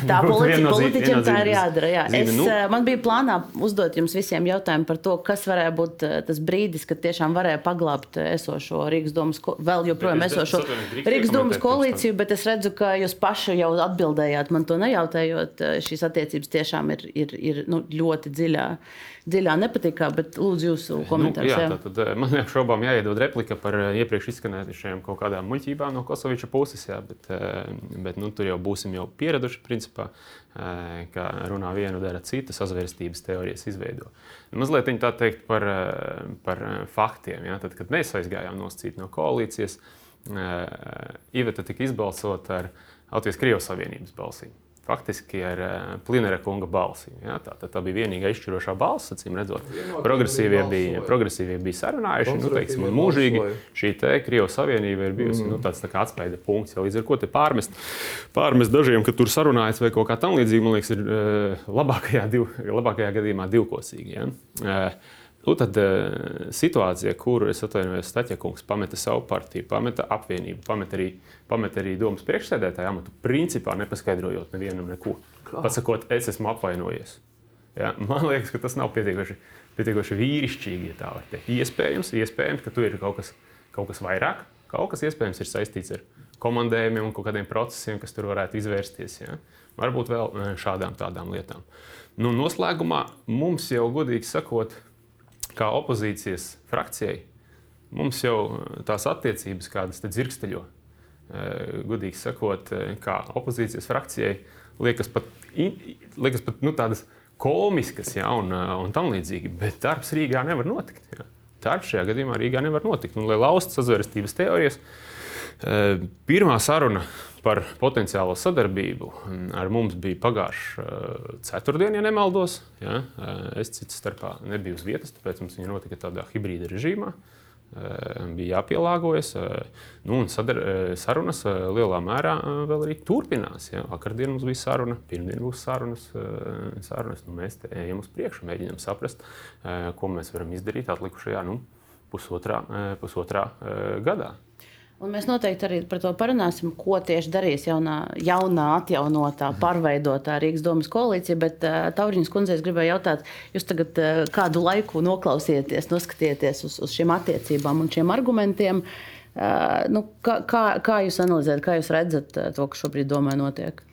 tā politi politiķiem tā ir jādara. Jā. Es, nu. Man bija plānā uzdot jums visiem jautājumu par to, kas varēja būt tas brīdis, kad tiešām varēja paglābt esošo Rīgas domas, vēl joprojām esošo Rīgas domas koalīciju, bet es redzu, ka jūs paši jau atbildējāt man to nejautājot. Šīs attiecības tiešām ir, ir, ir nu, ļoti dziļā dziļā nepatīkā, bet lūdzu jūsu komentārus.
Nu, jā, jā. Tad, man [LAUGHS] neapšaubām jāiedod replika par iepriekš izskanējušajām kaut kādām muļķībām no Kosoviča puses, jā, bet, bet nu, tur jau būsim jau pieraduši, principā, ka runā vienu, dara citu, sazvērstības teorijas izveido. Mazliet tā teikt par, par faktiem. Jā, tad, kad mēs aizgājām noscīt no koalīcijas, Iveta tika izbalsota ar Latvijas-Krievijas Savienības balsīm faktiski ar uh, Plinera kunga balsi. Ja? Tā, tā, tā bija vienīgā izšķirošā balss, acīm redzot. Progresīvie bija, progresīvie bija sarunājuši, nu, teiksim, un mūžīgi šī te Krievijas Savienība ir bijusi mm. nu, tāds tā atspēja punkts. Ja? Līdz ar to pārmest, pārmest dažiem, ka tur sarunājas vai kaut kā tam līdzīga, man liekas, ir uh, labākajā, div, labākajā gadījumā divkosīgi. Ja? Nu, tad uh, situācija, kur es atvainojos, Staķakungs pameta savu partiju, pameta apvienību, pameta arī, pameta arī domas priekšsēdētāju amatu, principā nepaskaidrojot nevienam neko. Pasakot, es esmu apvainojies. Ja? Man liekas, ka tas nav pietiekoši, pietiekoši vīrišķīgi, ja tā var teikt. Iespējams, iespējams, ka tur ir kaut kas, kaut kas vairāk, kaut kas iespējams ir saistīts ar komandējumiem un kaut kādiem procesiem, kas tur varētu izvērsties. Ja? Varbūt vēl eh, šādām tādām lietām. Nu, noslēgumā mums jau, godīgi sakot, kā opozīcijas frakcijai, mums jau eh, tās attiecības kādas dzirksteļo. Eh, Gudīgi sakot, eh, kā opozīcijas frakcijai liekas pat, liekas pat nu, tādas komiskas ja, un, un tam līdzīgi, bet darbs Rīgā nevar notikt. Ja. Darbs šajā gadījumā Rīgā nevar notikt. Un, lai laustu sazvērstības teorijas, pirmā saruna par potenciālo sadarbību ar mums bija pagājušā ceturtdiena, ja nemaldos. Ja. Es citu starpā nebiju uz vietas, tāpēc mums viņa notika tādā hibrīda režīmā. Bija jāpielāgojas, nu, un sadar, sarunas lielā mērā vēl arī turpinās. Ja. Vakardien mums bija saruna, pirmdien būs sarunas. sarunas nu, mēs ejam uz priekšu, mēģinām saprast, ko mēs varam izdarīt atlikušajā nu, pusotrā, pusotrā gadā.
Un mēs noteikti arī par to parunāsim, ko tieši darīs jaunā, jaunā atjaunotā, pārveidotā Rīgas domas koalīcija. Bet uh, Tauriņas kundzei es gribēju jautāt, jūs tagad uh, kādu laiku noklausieties, noskatieties uz, uz šīm attiecībām un šiem argumentiem. Uh, nu, kā, kā, kā jūs analizējat, kā jūs redzat to, kas šobrīd domē notiek?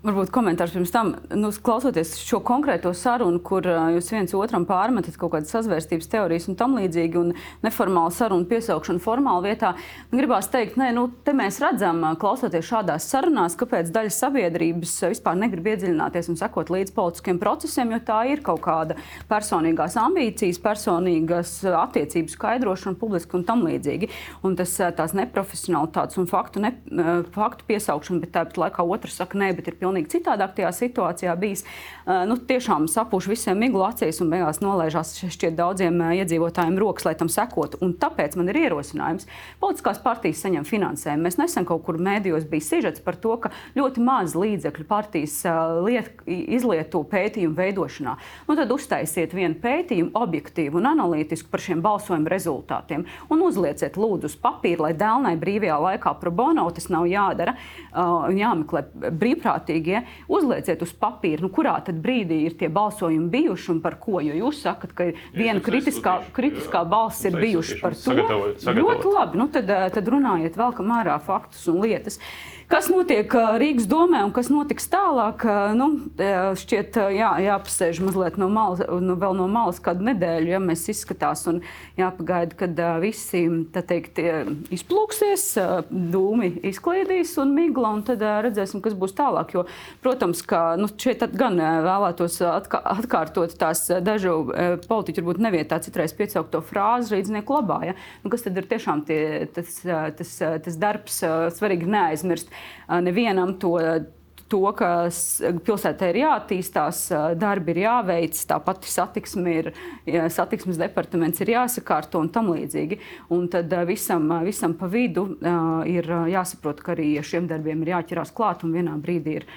Varbūt komentārs pirms tam, nu, klausoties šo konkrēto sarunu, kur jūs viens otram pārmetat kaut kādas sazvērstības teorijas un tam līdzīgi, un neformālu sarunu piesaukšanu formāli vietā, gribās teikt, nē, nu, te mēs redzam, klausoties šādās sarunās, kāpēc daļa sabiedrības vispār negrib iedziļināties un sekot līdz politiskiem procesiem, jo tā ir kaut kāda personīgās ambīcijas, personīgas attiecības skaidrošana publiski un tam līdzīgi. Un tas tās neprofesionālitātes un faktu, ne, faktu piesaukšana, bet tāpat laikā otrs saka, nē, bet ir pilnīgi pilnīgi citādāk tajā situācijā bijis. Nu, tiešām sapūš visiem miglu acīs un beigās nolaižās šķiet daudziem iedzīvotājiem rokas, lai tam sekotu. Un tāpēc man ir ierosinājums. Politiskās partijas saņem finansējumu. Mēs nesen kaut kur mēdījos bija sižets par to, ka ļoti maz līdzekļu partijas liet, izlieto pētījumu veidošanā. Nu, tad uztaisiet vienu pētījumu, objektīvu un analītisku par šiem balsojumu rezultātiem un uzlieciet lūdzu uz papīra, lai dēlnai brīvajā laikā pro bono tas nav jādara un jāmeklē brīvprātīgi atbildīgie, uzlieciet uz papīra, nu, kurā brīdī ir tie balsojumi bijuši un par ko. Jo jūs sakat, ka viena kritiskā, kritiskā balss ir bijuši par to. Ļoti labi. Nu, tad, eh, tad runājiet vēl, kam ārā faktus un lietas. Kas notiek Rīgas domē un kas notiks tālāk, nu, šķiet, jā, jāpasēž mazliet no malas, nu, vēl no malas kādu nedēļu, ja mēs izskatās un jāpagaida, kad visi teikt, izplūksies, dūmi izkliedīs un migla, un tad redzēsim, kas būs tālāk. Jo, protams, ka nu, šeit gan vēlētos atkā, atkārtot tās dažu politiķu, varbūt nevietā citreiz piesaukto frāzi rīdznieku labā. Ja? Nu, kas tad ir tiešām tie, tas, tas, tas darbs, svarīgi neaizmirst nevienam to to, ka pilsētā ir jāattīstās, darbi ir jāveic, tāpat satiksme ir, satiksmes departaments ir jāsakārto un tam līdzīgi. Un tad visam, visam pa vidu ir jāsaprot, ka arī šiem darbiem ir jāķerās klāt un vienā brīdī ir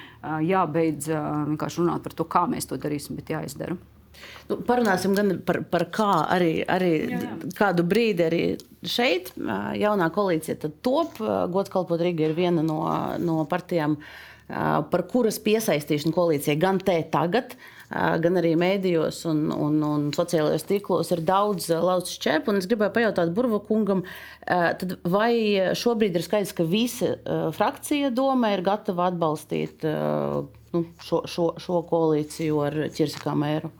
jābeidz vienkārši runāt par to, kā mēs to darīsim, bet jāizdara.
Nu, parunāsim gan par, par kā arī, arī jā, jā. kādu brīdi arī šeit jaunā koalīcija top. Godkalpot Riga ir viena no, no partijām, par kuras piesaistīšanu koalīcijai gan te tagad, gan arī mēdījos un, un, un sociālajos tīklos ir daudz laucis čēpu. Es gribēju pajautāt Burva kungam, vai šobrīd ir skaidrs, ka visa frakcija doma ir gatava atbalstīt nu, šo, šo, šo koalīciju ar Čirsakā mēru?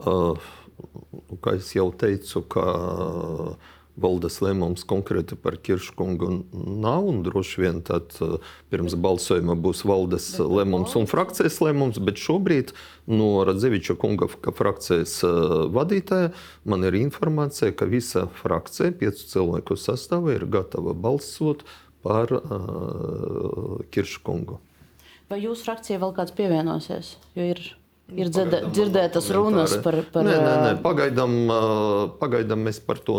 Kā jau teicu, ka valdes lēmums konkrēti par Kirškungu nav. Droši vien tad pirms balsojuma būs valdes lēmums un frakcijas lēmums, bet šobrīd no Radzeviča kunga, kā frakcijas vadītāja, man ir informācija, ka visa frakcija, piecu cilvēku sastāvā, ir gatava balsot par uh, Kirškungu.
Vai jūsu frakcija vēl kāds pievienosies? Jo ir Ir dzirdē, dzirdētas runas par. par
nē, nē, nē. Pagaidām, pagaidām mēs par to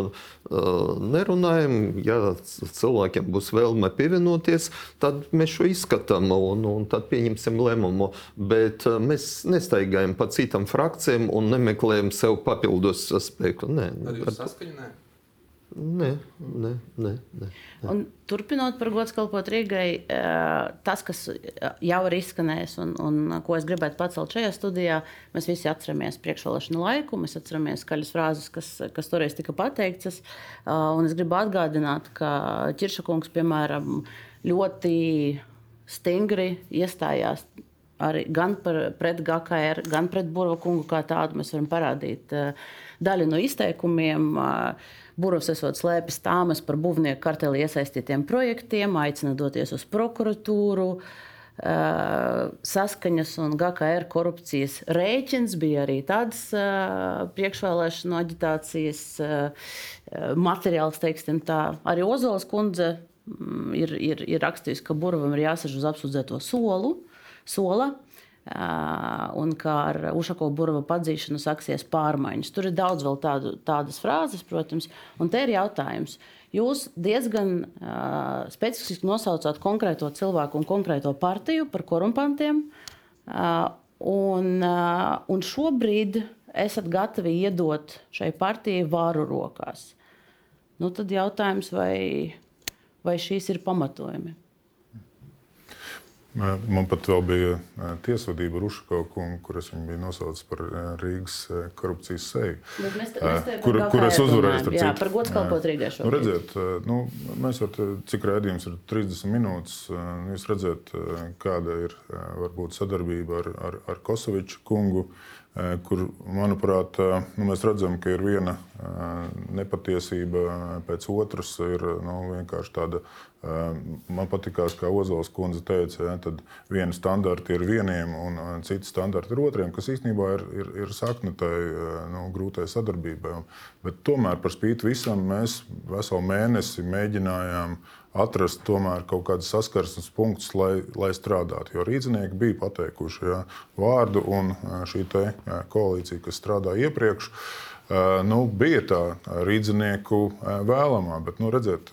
nerunājam. Ja cilvēkiem būs vēlme pievienoties, tad mēs šo izskatām un, un tad pieņemsim lēmumu. Bet mēs nestaigājam pa citām frakcijām un nemeklējam sev papildus spēku. Nē,
tad jūs saskaņojat?
Nē, nē, nē. nē.
Un, turpinot par godu kalpot Rīgai, tas, kas jau ir izskanējis un, un ko es gribētu pacelt šajā studijā, mēs visi atceramies priekšvēlēšanu laiku, mēs atceramies skaļas frāzes, kas, kas toreiz tika pateiktas. Un es gribu atgādināt, ka Čiršakungs, piemēram, ļoti stingri iestājās arī gan par, pret GKR, gan pret Burbuļu kungu kā tādu. Mēs varam parādīt daļu no izteikumiem. Burovs esot slēpis tāmas par būvnieku karteli iesaistītiem projektiem, aicina doties uz prokuratūru. saskaņas un GKR korupcijas rēķins, bija arī tādas priekšvēlēšanu aģitācijas materiāls, teiksim tā. Arī Ozols kundze mm, ir, ir, ir rakstījusi, ka Burvam ir jāsaž uz apsūdzēto solu, sola. Un kā ar Ušako burbuļu padzīšanu sāksies pārmaiņas. Tur ir daudz vēl tādu, tādas frāzes, protams, un te ir jautājums. Jūs diezgan uh, specifiski nosaucāt konkrēto cilvēku un konkrēto partiju par korumpantiem. Uh, un, uh, un šobrīd esat gatavi iedot šai partijai varu rokās. Nu, tad jautājums, vai, vai šīs ir pamatojumi?
Man pat vēl bija tiesvedība ar Ušakovu kungu, kur es viņu biju nosaucis par Rīgas korupcijas seju.
Mēs, mēs
kur, kur es uzvarēju?
Jā, par gods kalpot Rīgai šobrīd.
Nu, redziet, nu, mēs varam, cik rēdījums ir 30 minūtes, jūs redzat, kāda ir varbūt sadarbība ar, ar, ar Kosoviču kungu. Kur, manuprāt, nu, mēs redzam, ka ir viena nepatiesība pēc otras, ir nu, tāda Man patīkās, kā Ozols kundze teica, ja, tad viena standarta ir vieniem un cita standarta ir otriem, kas īstenībā ir, ir, ir sakne tai nu, grūtai sadarbībai. Bet tomēr par spīti visam mēs veselu mēnesi mēģinājām atrast kaut kādus saskarsmes punktus, lai, lai strādātu. Jo rīznieki bija pateikuši ja, vārdu, un šī koalīcija, kas strādāja iepriekš, nu, bija tā rīznieku vēlamā. Bet, nu, redziet,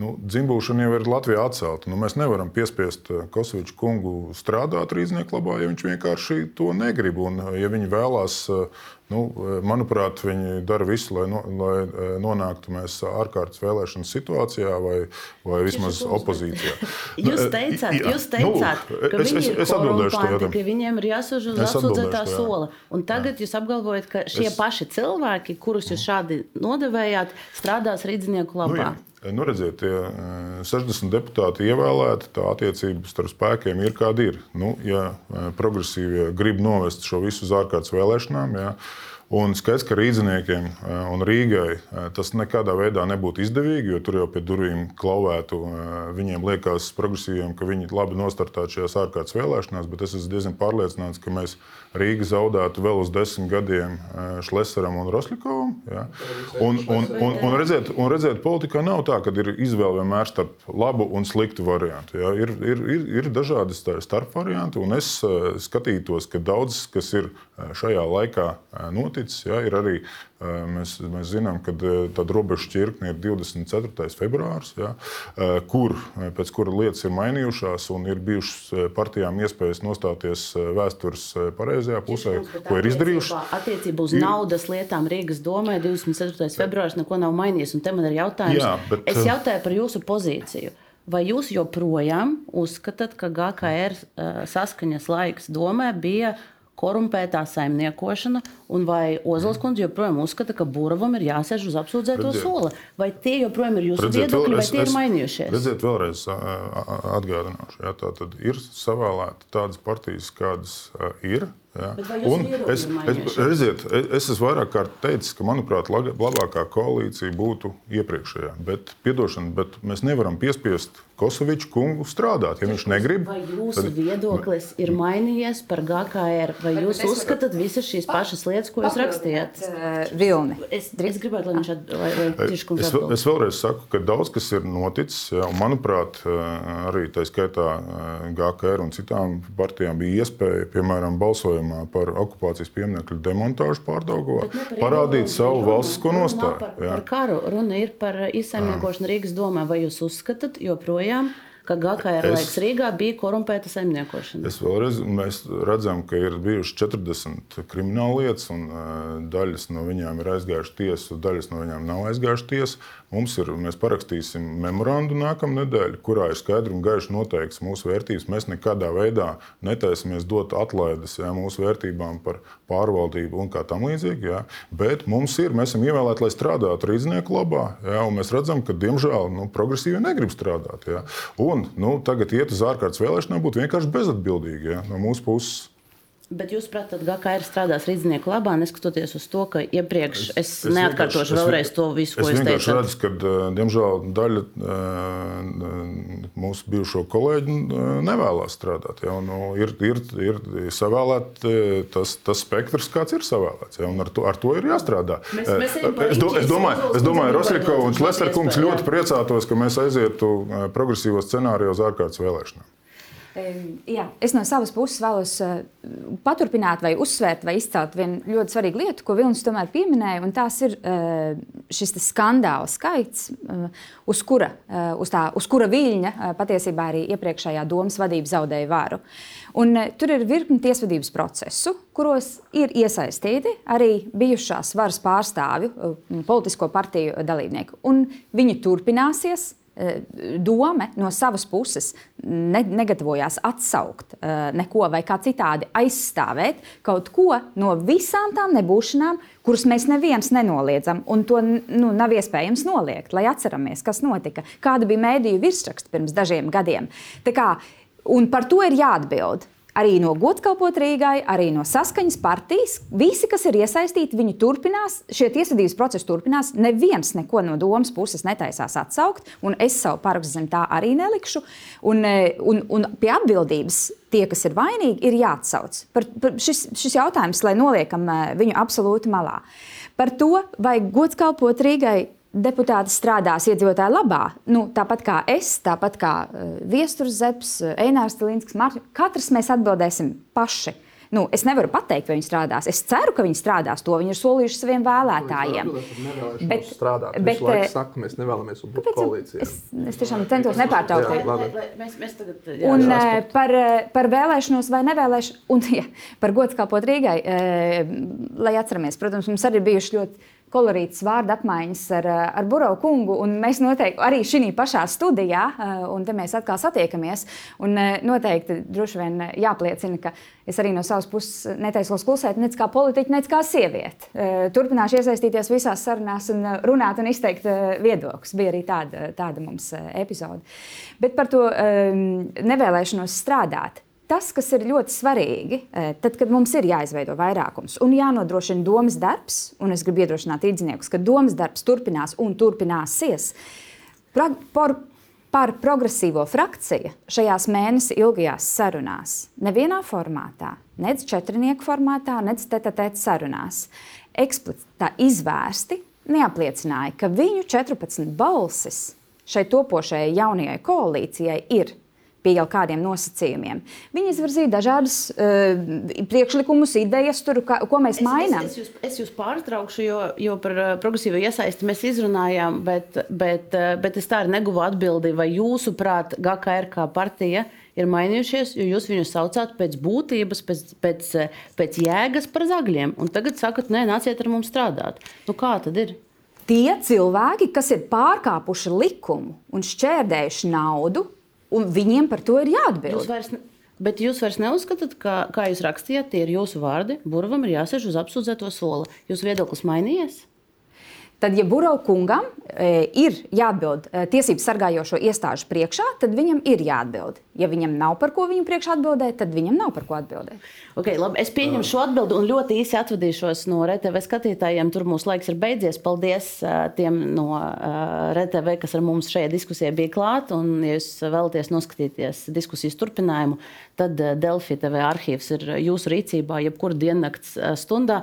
Nu, Dzimbūšana jau ir Latvijā atcelta. Nu, mēs nevaram piespiest Kosoviču kungu strādāt rīznieku labā, ja viņš vienkārši to negrib. Un, ja viņi vēlās, nu, manuprāt, viņi dara visu, lai, no, lai nonāktu mēs ārkārtas vēlēšanu situācijā vai, vai vismaz opozīcijā. [LAUGHS]
jūs teicāt, jā, jūs teicāt nu, ka es, viņi ir es korumpāti, ka viņiem ir jāsaž uz apsūdzētā sola. Un tagad jā. jūs apgalvojat, ka šie es... paši cilvēki, kurus jūs šādi nodevējāt, strādās rīznieku labā. Nu,
Nu, redziet, tie 60 deputāti ievēlēti, tā attiecība starp spēkiem ir kāda ir. Nu, ja progresīvie grib novest šo visu uz ārkārtas vēlēšanām, ja, Un skaidrs, ka rīzniekiem un Rīgai tas nekādā veidā nebūtu izdevīgi, jo tur jau pie durvīm klauvētu. Viņiem liekas, progresīviem, ka viņi labi nostartētu šajās ārkārtas vēlēšanās, bet es esmu diezgan pārliecināts, ka mēs Rīga zaudētu vēl uz desmit gadiem Šlesaram un Roslikovam. Ja? Un, un, un, un, redziet, un redziet, politikā nav tā, ka ir izvēle vienmēr starp labu un sliktu variantu. Ja? Ir, ir, ir, ir dažādi starp varianti, un es skatītos, ka daudz kas ir šajā laikā noticis, ja? ir arī Mēs, mēs zinām, ka tāda robeža šķirkne ir 24. februāris, ja, kur, pēc kura lietas ir mainījušās un ir bijušas partijām iespējas nostāties vēstures pareizajā pusē, ko ir izdarījuši.
Attiecībā uz naudas lietām Rīgas domē 24. februāris neko nav mainījies. Un te man ir jautājums. Jā, bet, es jautāju par jūsu pozīciju. Vai jūs joprojām uzskatāt, ka GKR saskaņas laiks domē bija korumpētā saimniekošana, un vai Ozols kundze joprojām uzskata, ka Buravam ir jāsēž uz apsūdzēto soli? Vai tie joprojām ir jūsu redziet, viedokļi, vai tie es, ir mainījušies?
Redziet, vēlreiz atgādināšu, ja, tā tad ir savēlēta tādas partijas, kādas ir. Ja. Es, es, redziet, es esmu vairāk kārt teicis, ka, manuprāt, labākā koalīcija būtu iepriekšējā. Bet, piedošana, bet mēs nevaram piespiest Kosoviču kungu strādāt. Ja viņš negrib,
vai jūsu tad... viedoklis ir mainījies par GKR, vai jūs uzskatāt visas šīs pašas lietas, ko jūs rakstījāt?
Uh, Vilni.
Es, es gribētu, lai viņš atbildētu.
Es, es vēlreiz saku, ka daudz kas ir noticis. Ja, manuprāt, arī tā skaitā GKR un citām partijām bija iespēja, piemēram, balsojumā par okupācijas pieminiektu demontāžu pārdaugā, parādīt savu valstisko nostāju.
Par, par karu runa ir par izsaimniekošanu Rīgas domē. Vai jūs uzskatāt joprojām? Joprojām ka es, laiks Rīgā bija korumpēta saimniekošana.
Es vēlreiz, mēs redzam, ka ir bijušas 40 krimināla lietas, un uh, daļas no viņām ir aizgājušas tiesu, daļas no viņām nav aizgājušas tiesu. Mums ir, mēs parakstīsim memorandu nākamā nedēļa, kurā ir skaidri un gaiši noteikts mūsu vērtības. Mēs nekādā veidā netaisamies dot atlaides jā, mūsu vērtībām par pārvaldību un kā tam līdzīgi. Jā. Bet mums ir, mēs esam ievēlēti, lai strādātu rīznieku labā, jā, un mēs redzam, ka diemžēl nu, progresīvi negrib strādāt. Jā. Un nu, tagad iet uz ārkārtas vēlēšanām būtu vienkārši bezatbildīgi jā, no mūsu puses.
Bet jūs saprotat, ka ir strādājis rīznieku labā, neskatoties uz to, ka iepriekš es, es, es neatkārtošu vēlreiz to visu, ko
es,
es
teicu. Es redzu, ka, diemžēl, daļa mūsu bijušo kolēģu uh, nevēlas strādāt. Ja, un, nu, ir, ir, ir savēlēts tas, tas spektrs, kāds ir savēlēts. Ja, ar, to, ar to ir jāstrādā.
Mēs- mēs
es, do, es domāju, es domāju
gribētu
un
iespēju,
ļoti priecātos, ka mēs aizietu progresīvo scenāriju uz ārkārtas vēlēšanām.
Jā, es no savas puses vēlos uh, paturpināt, vai uzsvērt, vai izcelt vienu ļoti svarīgu lietu, ko Vilnis tomēr pieminēja. un Tas ir uh, šis skandāla skaits, uh, uz kura, uz tā, uz kura viļņa patiesībā arī iepriekšējā domas vadība zaudēja varu. Un, tur ir virkni tiesvedības procesu, kuros ir iesaistīti arī bijušās varas pārstāvju, politisko partiju dalībnieki. Un viņi turpināsies. Eh, Doma no savas puses ne, negatavojās atsaukt uh, neko vai kā citādi aizstāvēt kaut ko no visām tām nebūšanām, kuras mēs neviens nenoliedzam. Un to nu, nav iespējams noliegt, lai atceramies, kas notika, kāda bija mēdīju virsraksta pirms dažiem gadiem. Kā, un par to ir jāatbild. Arī no Godkalpot Rīgai, arī no saskaņas partijas. Visi, kas ir iesaistīti, viņi turpinās, šie tiesvedības procesi turpinās. Neviens neko no domas puses netaisās atsaukt, un es savu parakstu zem tā arī nelikšu. Un, eh, un, un pie atbildības tie, kas ir vainīgi, ir jāatsauc. Par, par šis, šis jautājums, lai noliekam eh, viņu absolūti malā. Par to, vai Godkalpot Rīgai deputāti strādās iedzīvotāju labā. Nu, tāpat kā es, tāpat kā uh, Viestures Zepes, uh, Einārs Stilīnskis, Mārķis. Katrs mēs atbildēsim paši. Nu, es nevaru pateikt, vai viņi strādās. Es ceru, ka viņi strādās. To viņi ir solījuši saviem vēlētājiem.
Bet, strādāt, bet, laiku saka, mēs nevēlamies būt koalīcijā.
Es, es tiešām centos nepārtraukt.
Jā, labi.
Mēs, mēs tagad,
Un
jā,
eh, par, eh, par vēlēšanos vai nevēlēšanos, un [LAUGHS] ja, par godu kalpot Rīgai, eh, lai atceramies, protams, mums arī bijuši ļoti kolorītas vārdu apmaiņas ar, eh, ar Burbuļu kungu. un Mēs noteikti arī šī pašā studijā, eh, un te mēs atkal satiekamies. Un eh, noteikti droši vien jāpliecina, ka es arī no savas puses netaisos klusēt, nec kā politiķa, nec kā sieviete. Turpināšu iesaistīties visās sarunās un runāt un izteikt viedokļus. Bija arī tāda, tāda mums epizode. Bet par to nevēlēšanos strādāt. Tas, kas ir ļoti svarīgi, eh, tad, kad mums ir jāizveido vairākums un jānodrošina domas darbs, un es gribu iedrošināt īdziniekus, ka domas darbs turpinās un turpināsies, pra, par, par progresīvo frakciju šajās mēnesi ilgajās sarunās, nevienā formātā, nec četrnieku formātā, nec tete-tete sarunās, eksplicitā izvērsti neapliecināja, ka viņu 14 balsis šai topošajai jaunajai koalīcijai ir pie jau kādiem nosacījumiem. Viņi izvirzīja dažādas uh, priekšlikumus, idejas, tur, kā, ko mēs
Es,
mainām.
es, es, jūs, es jūs pārtraukšu, jo, jo par uh, progresīvo iesaisti mēs izrunājām, bet, bet, uh, bet es tā arī neguvu atbildi, vai jūsuprāt, GKR kā partija ir mainījušies, jo jūs viņus saucāt pēc būtības, pēc, pēc, pēc jēgas par zagļiem. Un tagad sakat, nē, nāciet ar mums strādāt. Nu, kā tad ir?
Tie cilvēki, kas ir pārkāpuši likumu un šķērdējuši naudu, un viņiem par to ir jāatbild.
Jūs vairs, ne- bet jūs vairs neuzskatāt, ka, kā jūs rakstījāt, tie ir jūsu vārdi. Burvam ir jāsēž uz apsūdzēto soli. Jūsu viedoklis mainījies?
Tad, ja Burbuļu kungam e, ir jāatbild e, tiesību sargājošo iestāžu priekšā, tad viņam ir jāatbild. Ja viņam nav par ko viņu priekšā atbildēt, tad viņam nav par ko atbildēt.
Okay, labi, es pieņemu šo atbildi un ļoti īsi atvadīšos no RTV skatītājiem. Tur mūsu laiks ir beidzies. Paldies uh, tiem no uh, RTV, kas ar mums šajā diskusijā bija klāt. Un, ja jūs vēlaties noskatīties diskusijas turpinājumu, tad uh, Delfi TV arhīvs ir jūsu rīcībā jebkurā diennakts stundā.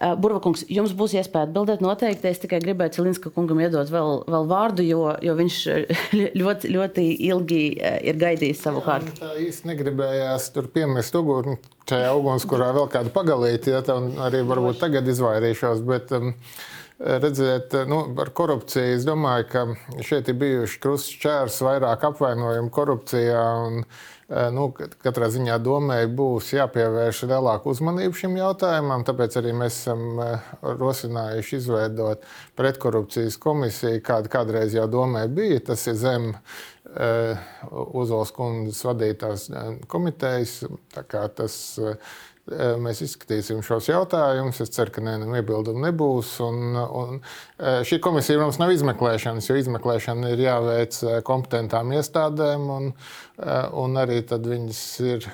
Uh, Burvakungs, jums būs iespēja atbildēt noteikti. Es tikai gribēju Cilinska kungam iedot vēl, vēl vārdu, jo, jo viņš [LAUGHS] ļoti, ļoti ilgi uh, ir gaidījis savu kārtu.
Tā īsti negribējās tur piemest uguni šajā ugunskurā vēl kādu pagalīti, ja tā arī varbūt tagad izvairīšos. Bet, um, Redziet, nu, par korupciju. Es domāju, ka šeit ir bijuši krustšķērs, vairāk apvainojumu korupcijā. Un, nu, katrā ziņā domai būs jāpievērš lielāka uzmanība šim jautājumam. Tāpēc arī mēs esam rosinājuši izveidot pretkorupcijas komisiju, kāda kādreiz jau domai bija. Tas ir zem Uzols kundzes vadītās komitejas. Tas mēs izskatīsim šos jautājumus. Es ceru, ka nevienam iebildumu nebūs. Un, un šī komisija, protams, nav izmeklēšanas, jo izmeklēšana ir jāveic kompetentām iestādēm. Un, un arī viņas ir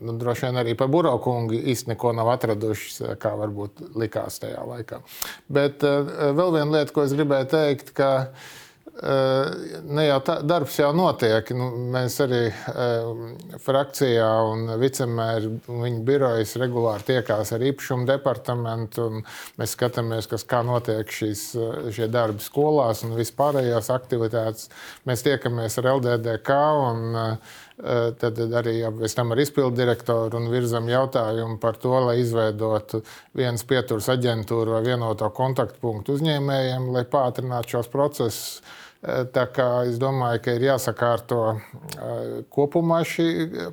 nu, droši vien arī par burokungu īstenībā neko nav atradušas, kā varbūt likās tajā laikā. Bet vēl viena lieta, ko es gribēju teikt, ka ne jau tā, darbs jau notiek. Nu, mēs arī frakcijā un vicemēri un viņa birojas regulāri tiekās ar īpašumu departamentu. Mēs skatāmies, kas, kā notiek šīs, šie darbi skolās un vispārējās aktivitātes. Mēs tiekamies ar LDDK un tad arī ar izpildu direktoru un virzam jautājumu par to, lai izveidotu vienas pieturas aģentūru vai vienoto kontaktpunktu uzņēmējiem, lai pātrinātu šos procesus. Tā kā es domāju, ka ir jāsakārto kopumā šī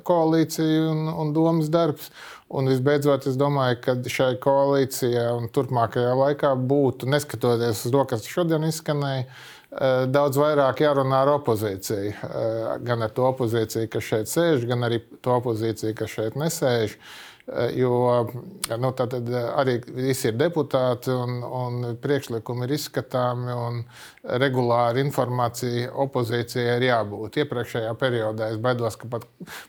koalīcija un, un domas darbs. Un visbeidzot, es domāju, ka šai koalīcijai un turpmākajā laikā būtu, neskatoties uz to, kas šodien izskanēja, daudz vairāk jārunā ar opozīciju. Gan ar to opozīciju, kas šeit sēž, gan arī to opozīciju, kas šeit nesēž. Jo nu, arī visi ir deputāti un, un priekšlikumi ir izskatāmi un regulāri informācija opozīcijai ir jābūt. Iepriekšējā periodā es baidos, ka pat,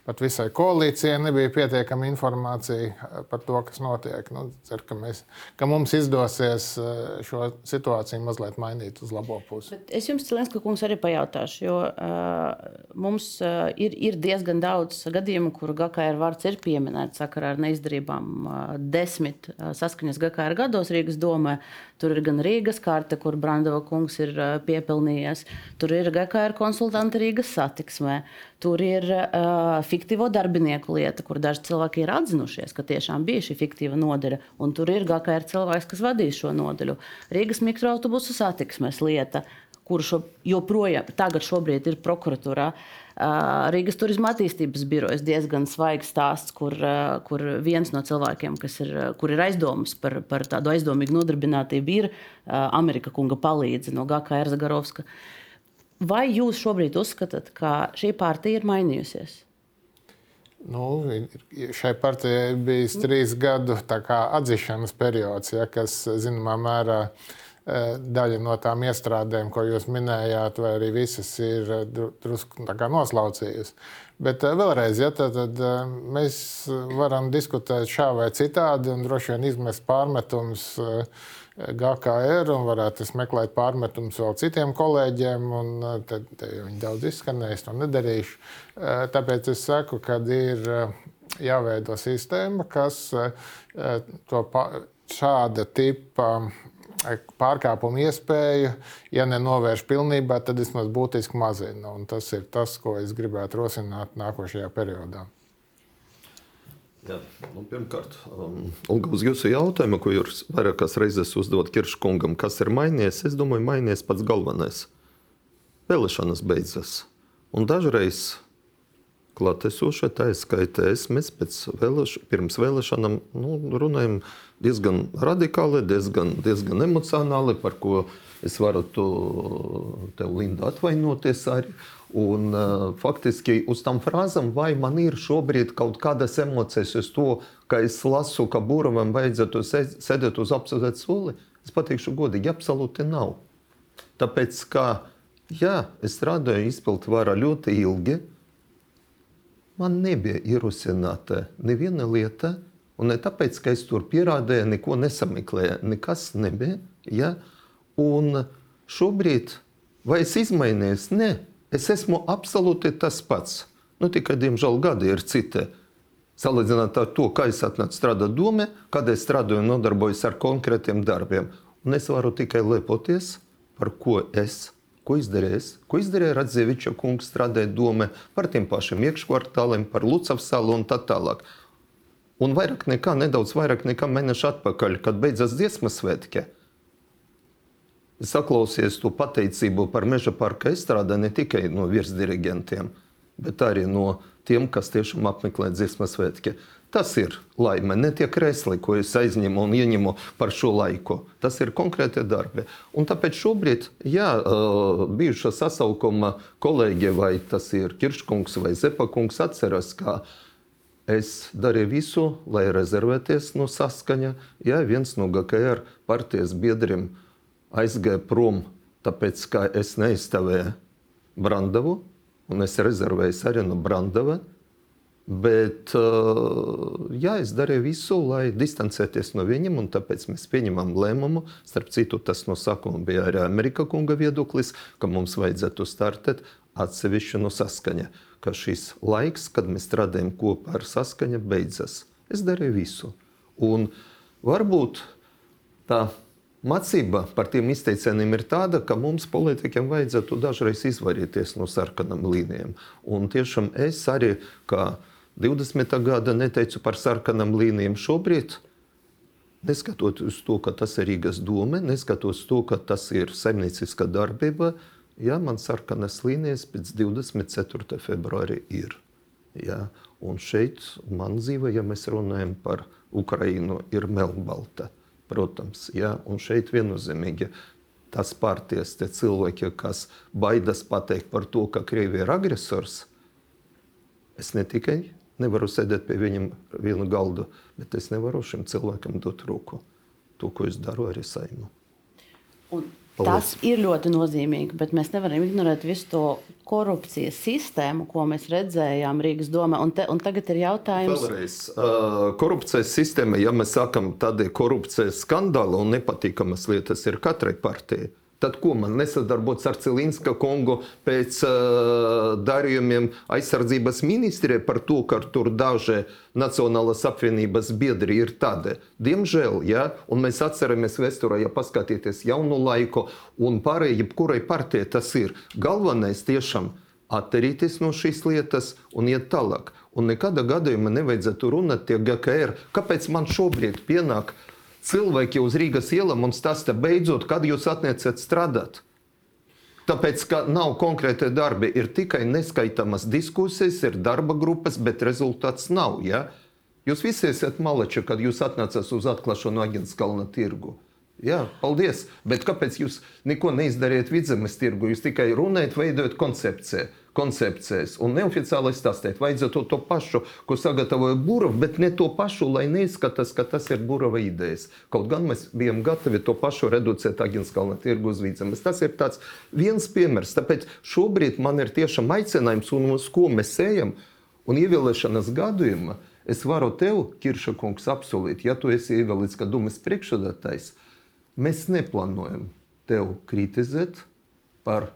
pat visai koalīcijai nebija pietiekama informācija eh, par to, kas notiek. Nu, cer, ka, mēs, ka mums izdosies eh, šo situāciju mazliet mainīt uz labo pusi.
Bet es jums, Celenska kungs, arī pajautāšu, jo uh, mums uh, ir, ir diezgan daudz gadījumu, kur GKR vārds ir pieminēts sakarā ar neizdarībām desmit saskaņas GKR gados Rīgas domē. Tur ir gan Rīgas karte, kur Brandova kungs ir piepelnījies, tur ir GKR konsultanti Rīgas satiksmē, tur ir uh, fiktīvo darbinieku lieta, kur daži cilvēki ir atzinušies, ka tiešām bija šī fiktīva nodeļa, un tur ir GKR cilvēks, kas vadīs šo nodeļu. Rīgas mikroautobusu satiksmes lieta, kurš joprojām tagad ir prokuratūrā. Rīgas turisma attīstības birojas diezgan svaigs stāsts, kur, kur viens no cilvēkiem, kas ir, kur ir aizdomas par, par tādu aizdomīgu nodarbinātību, ir Amerika kunga palīdze no GKR Zagarovska. Vai jūs šobrīd uzskatāt, ka šī partija ir mainījusies?
Nu, šai partijai ir bijis trīs gadu atzīšanas periods, ja, kas zināmā mērā ir daļa no tām iestrādēm, ko jūs minējāt, vai arī visas ir eh, drusku noslaucījusi. Bet eh, vēlreiz, ja, tad, tad mēs varam diskutēt šā vai citādi, un droši vien izmest pārmetumus GKR, un varētu meklēt pārmetumus vēl citiem kolēģiem. Tad, tad viņi daudz izskanēs, to nedarīšu. Tāpēc es saku, ka ir jāveido sistēma, kas to šāda tipa pārkāpumu iespēju, ja nenovērš pilnībā, tad vismaz būtiski mazina. Un tas ir tas, ko es gribētu rosināt nākošajā periodā.
Jā, nu, pirmkārt, um, uz jūsu jautājumu, ko jūs vairākas reizes uzdevāt Kirškungam, kas ir mainījies, es domāju, mainījies pats galvenais. Vēlēšanas beidzas. Un dažreiz klātesošie, tā izskaitā es, mēs pēc vēlēš, pirms vēlēšanām nu, runājam diezgan radikāli, diezgan, diezgan emocionāli, par ko es varu to, tev, Linda, atvainoties arī. Un, uh, faktiski uz tām frāzēm, vai man ir šobrīd kaut kādas emocijas uz to, ka es lasu, ka Būravam vajadzētu sēdēt uz apsūdzētas soli, es pateikšu godīgi, absolūti nav. Tāpēc, ka jā, es strādāju izpildu vārā ļoti ilgi, man nebija ierosināta neviena lieta, Un ne tāpēc, ka es tur pierādīju, neko nesameklēju, nekas nebija. Ja? Un šobrīd, vai es izmainījos? Nē, es esmu absolūti tas pats. Nu, tikai, diemžēl, gadi ir citi. Salīdzinot ar to, kā es atnācu strādāt domē, kad es strādāju un nodarbojos ar konkrētiem darbiem. Un es varu tikai lepoties par ko es ko izdarījis. Ko izdarīja Radzeviča kungs, strādājot domē par tiem pašiem iekškvartāliem, par Lucavas salu un tā tālāk. Un vairāk nekā, nedaudz vairāk nekā mēnešu atpakaļ, kad beidzas dziesmas svētki, es saklausījos to pateicību par meža parka izstrādi ne tikai no virsdirigentiem, bet arī no tiem, kas tiešām apmeklē dziesmas svētki. Tas ir laime, ne tie kresli, ko es aizņemu un ieņemu par šo laiku. Tas ir konkrēti darbi. Un tāpēc šobrīd, ja bijušā sasaukuma kolēģi, vai tas ir Kirškungs vai Zepakungs, atceras, ka Es darīju visu, lai rezervēties no saskaņa. Ja viens no GKR partijas biedriem aizgāja prom, tāpēc ka es neizstāvēju Brandavu, un es rezervēju arī no Brandava. Bet jā, es darīju visu, lai distancēties no viņiem, un tāpēc mēs pieņemam lēmumu. Starp citu, tas no sākuma bija arī Amerikas kunga viedoklis, ka mums vajadzētu startēt atsevišķi no saskaņa ka šis laiks, kad mēs strādājam kopā ar saskaņa, beidzas. Es darīju visu. Un varbūt tā mācība par tiem izteicieniem ir tāda, ka mums, politiķiem, vajadzētu dažreiz izvairīties no sarkanām līnijām. Un tiešām es arī, kā 20. gada, neteicu par sarkanām līnijām šobrīd. Neskatoties uz to, ka tas ir Rīgas doma, neskatoties to, ka tas ir saimnieciska darbība, Ja, man sarkanas līnijas pēc 24. februāra ir. Ja, un šeit man dzīve, ja mēs runājam par Ukrajinu, ir melnbalta. Protams, ja, un šeit viennozīmīgi tas partijas, cilvēki, kas baidās pateikt par to, ka Krievija ir agresors, es ne tikai nevaru sēdēt pie viņiem vienu galdu, bet es nevaru šim cilvēkam dot roku. To, ko es daru arī saimu.
Un Tas ir ļoti nozīmīgi, bet mēs nevaram ignorēt visu to korupcijas sistēmu, ko mēs redzējām Rīgas domē. Un, te, un tagad ir jautājums,
Vēlreiz, uh, korupcijas sistēma, ja mēs sakām, tādi korupcijas skandāli un nepatīkamas lietas ir katrai partijai. Tad ko man nesadarboties ar Cilinska kungu pēc uh, darījumiem aizsardzības ministrijai par to, ka tur daži Nacionālās apvienības biedri ir tādi. Diemžēl, ja, un mēs atceramies vēsturē, ja paskatīties jaunu laiku un pārējai, jebkurai partijai tas ir galvenais tiešām atterīties no šīs lietas un iet tālāk. Un nekādā gadījumā nevajadzētu runāt tie GKR. Kāpēc man šobrīd pienāk? Cilvēki uz Rīgas ielām un stāsta beidzot, kad jūs atnācat strādāt. Tāpēc, ka nav konkrēti darbi, ir tikai neskaitāmas diskusijas, ir darba grupas, bet rezultāts nav. Ja? Jūs visi esat malači, kad jūs atnācat uz atklāšanu Aģents Kalna tirgu. Jā, paldies. Bet kāpēc jūs neko neizdarījat vidzemes tirgu? Jūs tikai runājat, veidojat koncepciju koncepcijas un neoficiāli stāstīt. Vajadzētu to pašu, ko sagatavoja Burbuļs, bet ne to pašu, lai neizskatās, ka tas ir Burbuļa idejas. Kaut gan mēs bijām gatavi to pašu reducēt Aginskalna tirgu uz vidzemes. Tas ir viens piemērs. Tāpēc šobrīd man ir tiešām aicinājums, un uz ko mēs ejam, un ievēlēšanas gadījumā. Es varu tev, Kirša kungs, apsolīt, ja tu esi ievēlēts kā Dumas priekšsēdētājs, mēs neplānojam tev kritizēt par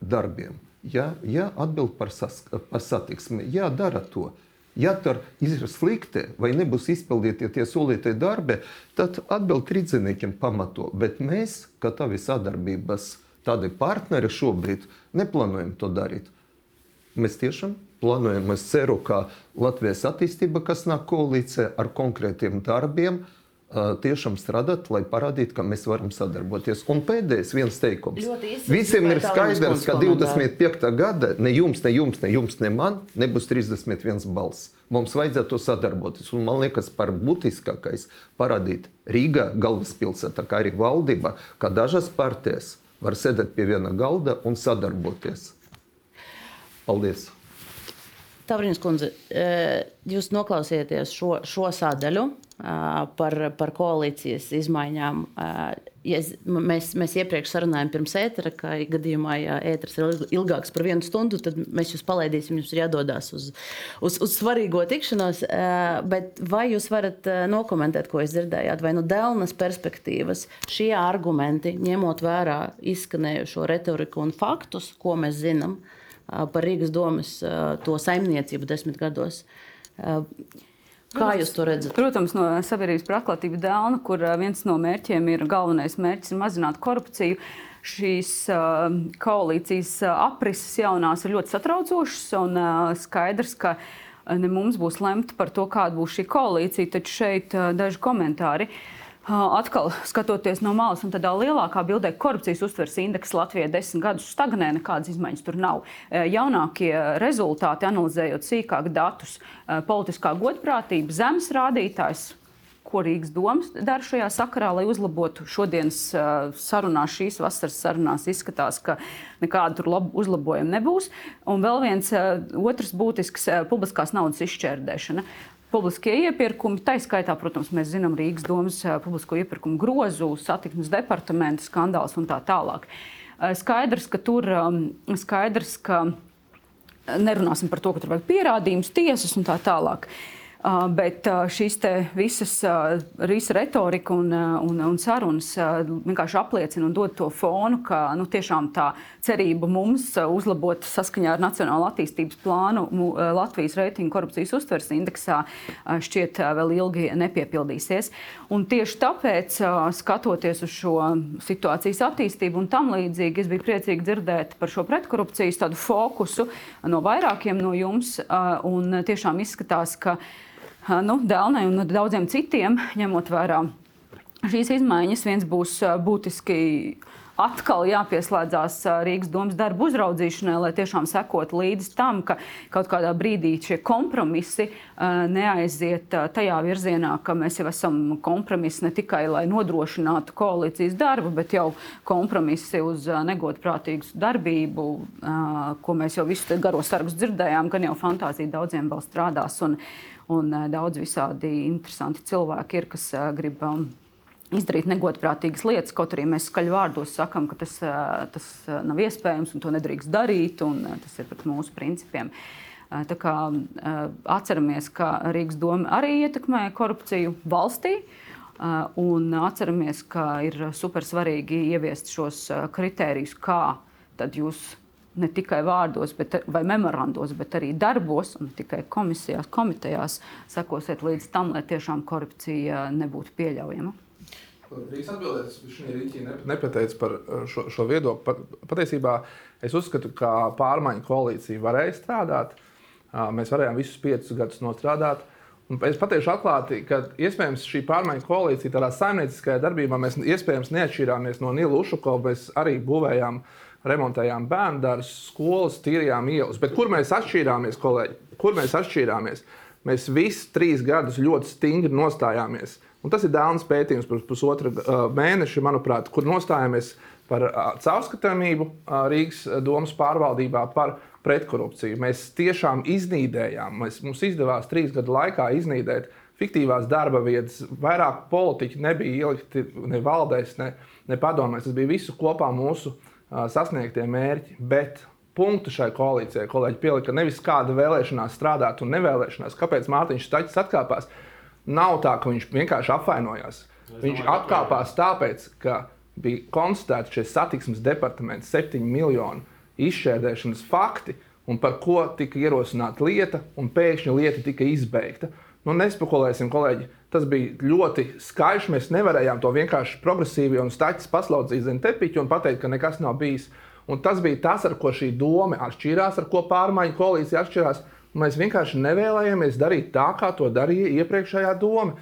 darbiem. Ja, ja atbild par, sas, par satiksmi, jā, dara to. Ja tur ir slikti vai nebūs izpildīti tie solītie darbi, tad atbild trīsdzīniekiem pamato. Bet mēs, kā tavi sadarbības tādi partneri, šobrīd neplānojam to darīt. Mēs tiešām plānojam, es ceru, ka Latvijas attīstība, kas nāk koalīcijā ar konkrētiem darbiem, uh, tiešām strādāt, lai parādītu, ka mēs varam sadarboties. Un pēdējais viens teikums. Visiem ir skaidrs, ka 25. gada ne jums, ne jums, ne jums, ne man nebūs 31 balss. Mums vajadzētu sadarboties. Un man liekas, par būtiskākais parādīt Rīgā galvaspilsētā, kā arī valdība, ka dažas partijas var sēdēt pie viena galda un sadarboties. Paldies!
Tavrīnas kundze, jūs noklausieties šo, šo sādaļu par, par koalīcijas izmaiņām. Ja mēs, mēs iepriekš sarunājām pirms ētera, ka gadījumā, ja ēteris ir ilgāks par vienu stundu, tad mēs jūs palaidīsim, jums ir jādodas uz, uz, uz svarīgo tikšanos. Bet vai jūs varat nokomentēt, ko jūs dzirdējāt, vai no Dēlnas perspektīvas šie argumenti, ņemot vērā izskanējušo retoriku un faktus, ko mēs zinām par Rīgas domas to saimniecību desmit gados? Kā jūs to redzat?
Protams, no sabiedrības par atklātību dēlna, kur viens no mērķiem ir galvenais mērķis ir mazināt korupciju. Šīs uh, koalīcijas aprises jaunās ir ļoti satraucošas un uh, skaidrs, ka ne mums būs lemt par to, kāda būs šī koalīcija, taču šeit uh, daži komentāri. Uh, Atkal skatoties no malas, un tādā lielākā bildē, korupcijas uztveres indeks Latvijā desmit gadus stagnē, nekādas izmaiņas tur nav. Jaunākie rezultāti, analizējot sīkāk datus, politiskā godprātība, zemes rādītājs ko Rīgas domas dara šajā sakarā, lai uzlabotu šodienas sarunās, šīs vasaras sarunās. Izskatās, ka nekādu uzlabojumu nebūs. Un vēl viens otrs būtisks - publiskās naudas izšķērdēšana. Publiskie iepirkumi, tā izskaitā, protams, mēs zinām Rīgas domas publisko iepirkumu grozu, satiksmes departamenta skandāls un tā tālāk. Skaidrs, ka tur skaidrs, ka nerunāsim par to, ka tur vajag pierādījumus, tiesas un tā tālāk. Uh, bet uh, šīs visas uh, visa retorika un, un, un sarunas vienkārši apliecina un dod to fonu, ka nu, tiešām tā cerība mums uzlabot saskaņā ar Nacionālo attīstības plānu Latvijas reitingu korupcijas uztveres indeksā šķiet vēl ilgi nepiepildīsies. Un tieši tāpēc, skatoties uz šo situācijas attīstību un tam līdzīgi, es biju priecīgi dzirdēt par šo pretkorupcijas fokusu no vairākiem no jums. Un tiešām izskatās, ka nu, Dēlnai un daudziem citiem, ņemot vērā šīs izmaiņas, viens būs būtiski atkal jāpieslēdzās Rīgas domas darbu uzraudzīšanai, lai tiešām sekot līdzi tam, ka kaut kādā brīdī šie kompromisi neaiziet tajā virzienā, ka mēs jau esam kompromisi ne tikai lai nodrošinātu koalīcijas darbu, bet jau kompromisi uz negodprātīgu darbību, ko mēs jau visu garo sargus dzirdējām, gan jau fantāzija daudziem vēl strādās. Un, Un uh, daudz visādi interesanti cilvēki ir, kas uh, grib um, izdarīt negodprātīgas lietas, kaut arī mēs skaļi vārdos sakām, ka tas, uh, tas nav iespējams un to nedrīkst darīt, un tas ir pret mūsu principiem. Tā kā atceramies, ka Rīgas doma arī ietekmē korupciju valstī. Un atceramies, ka ir super svarīgi ieviest šos kritērijus, kā jūs ne tikai vārdos bet, vai memorandos, bet arī darbos, un ne tikai komisijās, komitejās, sekosiet līdz tam, lai tiešām korupcija nebūtu pieļaujama.
Drīz atbildēt, es viņa rīķī nepateicu par uh, šo, šo viedokli. Pat, patiesībā es uzskatu, ka pārmaiņu koalīcija varēja strādāt. Mēs varējām visus piecus gadus nostrādāt. Un es pateikšu atklāti, ka iespējams šī pārmaiņu koalīcija tādā saimnieciskajā darbībā mēs iespējams neatšķīrāmies no Nila Ušakova. Mēs arī būvējām uh, remontējām bērnu dārzus, skolas, tīrījām ielas. Bet kur mēs atšķīrāmies, kolēģi? Kur mēs atšķīrāmies? Mēs visi trīs gadus ļoti stingri nostājāmies. Un tas ir Dānas pētījums par pusotra uh, mēneša, manuprāt, kur nostājāmies par uh, caurskatāmību uh, Rīgas domas pārvaldībā, par pretkorupciju. Mēs tiešām iznīdējām, mēs, mums izdevās trīs gadu laikā iznīdēt fiktīvās darba vietas. Vairāk politiķi nebija ielikti ne valdēs, ne, ne padomēs. Tas bija visu kopā mūsu uh, sasniegtie mērķi. Bet punktu šai koalīcijai kolēģi pielika nevis kāda vēlēšanās strādāt un nevēlēšanās. Kāpēc Mārtiņš Stačs atkāpās? Nav tā, ka viņš vienkārši apvainojās. Viņš atkāpās tāpēc, ka bija konstatēti šie satiksmes departamenta septiņu miljonu izšķērdēšanas fakti, un par ko tika ierosināta lieta, un pēkšņi lieta tika izbeigta. Nu, nespekulēsim, kolēģi. Tas bija ļoti skaļš. Mēs nevarējām to vienkārši progresīvi un staķis paslaucīt zem tepiņa un pateikt, ka nekas nav bijis. Un tas bija tas, ar ko šī doma atšķīrās, ar ko pārmaiņu koalīcija atšķirās. Mēs vienkārši nevēlējāmies darīt tā, kā to darīja iepriekšējā doma.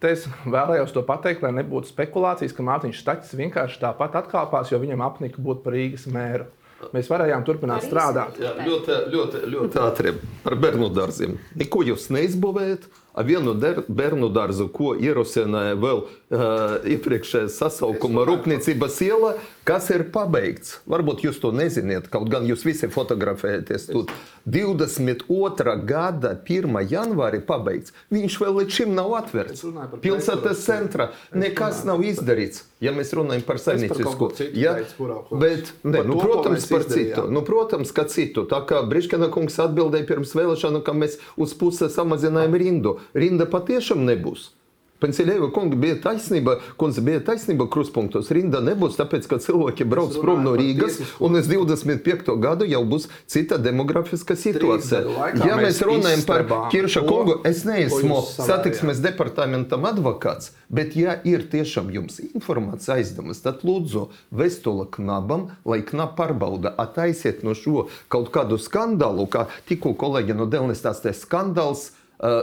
Te es vēlējos to pateikt, lai nebūtu spekulācijas, ka Mārtiņš Stačs vienkārši tāpat atkāpās, jo viņam apnika būt par Rīgas mēru. Mēs varējām turpināt strādāt.
Jā, ļoti, ļoti, ļoti ātri par bērnu dārziem. Neko jūs neizbūvējat vienu bērnu dārzu, ko ierosināja vēl uh, iepriekšējā sasaukuma rūpniecības iela, kas ir pabeigts. Varbūt jūs to nezināt, kaut gan jūs visi fotografējaties tur. 22. gada 1. janvārī pabeigts. Viņš vēl līdz šim nav atvērts. Pilsētas centrā nekas nav izdarīts. Ja mēs runājam par saimniecisku, ja, bet, ne, nu, protams, par citu. Nu, protams, ka citu. Tā kā Briškana kungs atbildēja pirms vēlēšanu, ka mēs uz pusi samazinājām rindu rinda patiešām nebūs. Pensiljēva kunga bija taisnība, kundze bija taisnība kruspunktos. Rinda nebūs, tāpēc, ka cilvēki brauks prom no Rīgas, un uz 25. gadu jau būs cita demografiska situācija. Ja mēs runājam par Kirša kungu, es neesmu satiksmes departamentam advokāts, bet ja ir tiešām jums informācija aizdomas, tad lūdzu vēstuli knabam, lai knap pārbauda, attaisiet no šo kaut kādu skandālu, kā tikko kolēģi no Delnes tās skandāls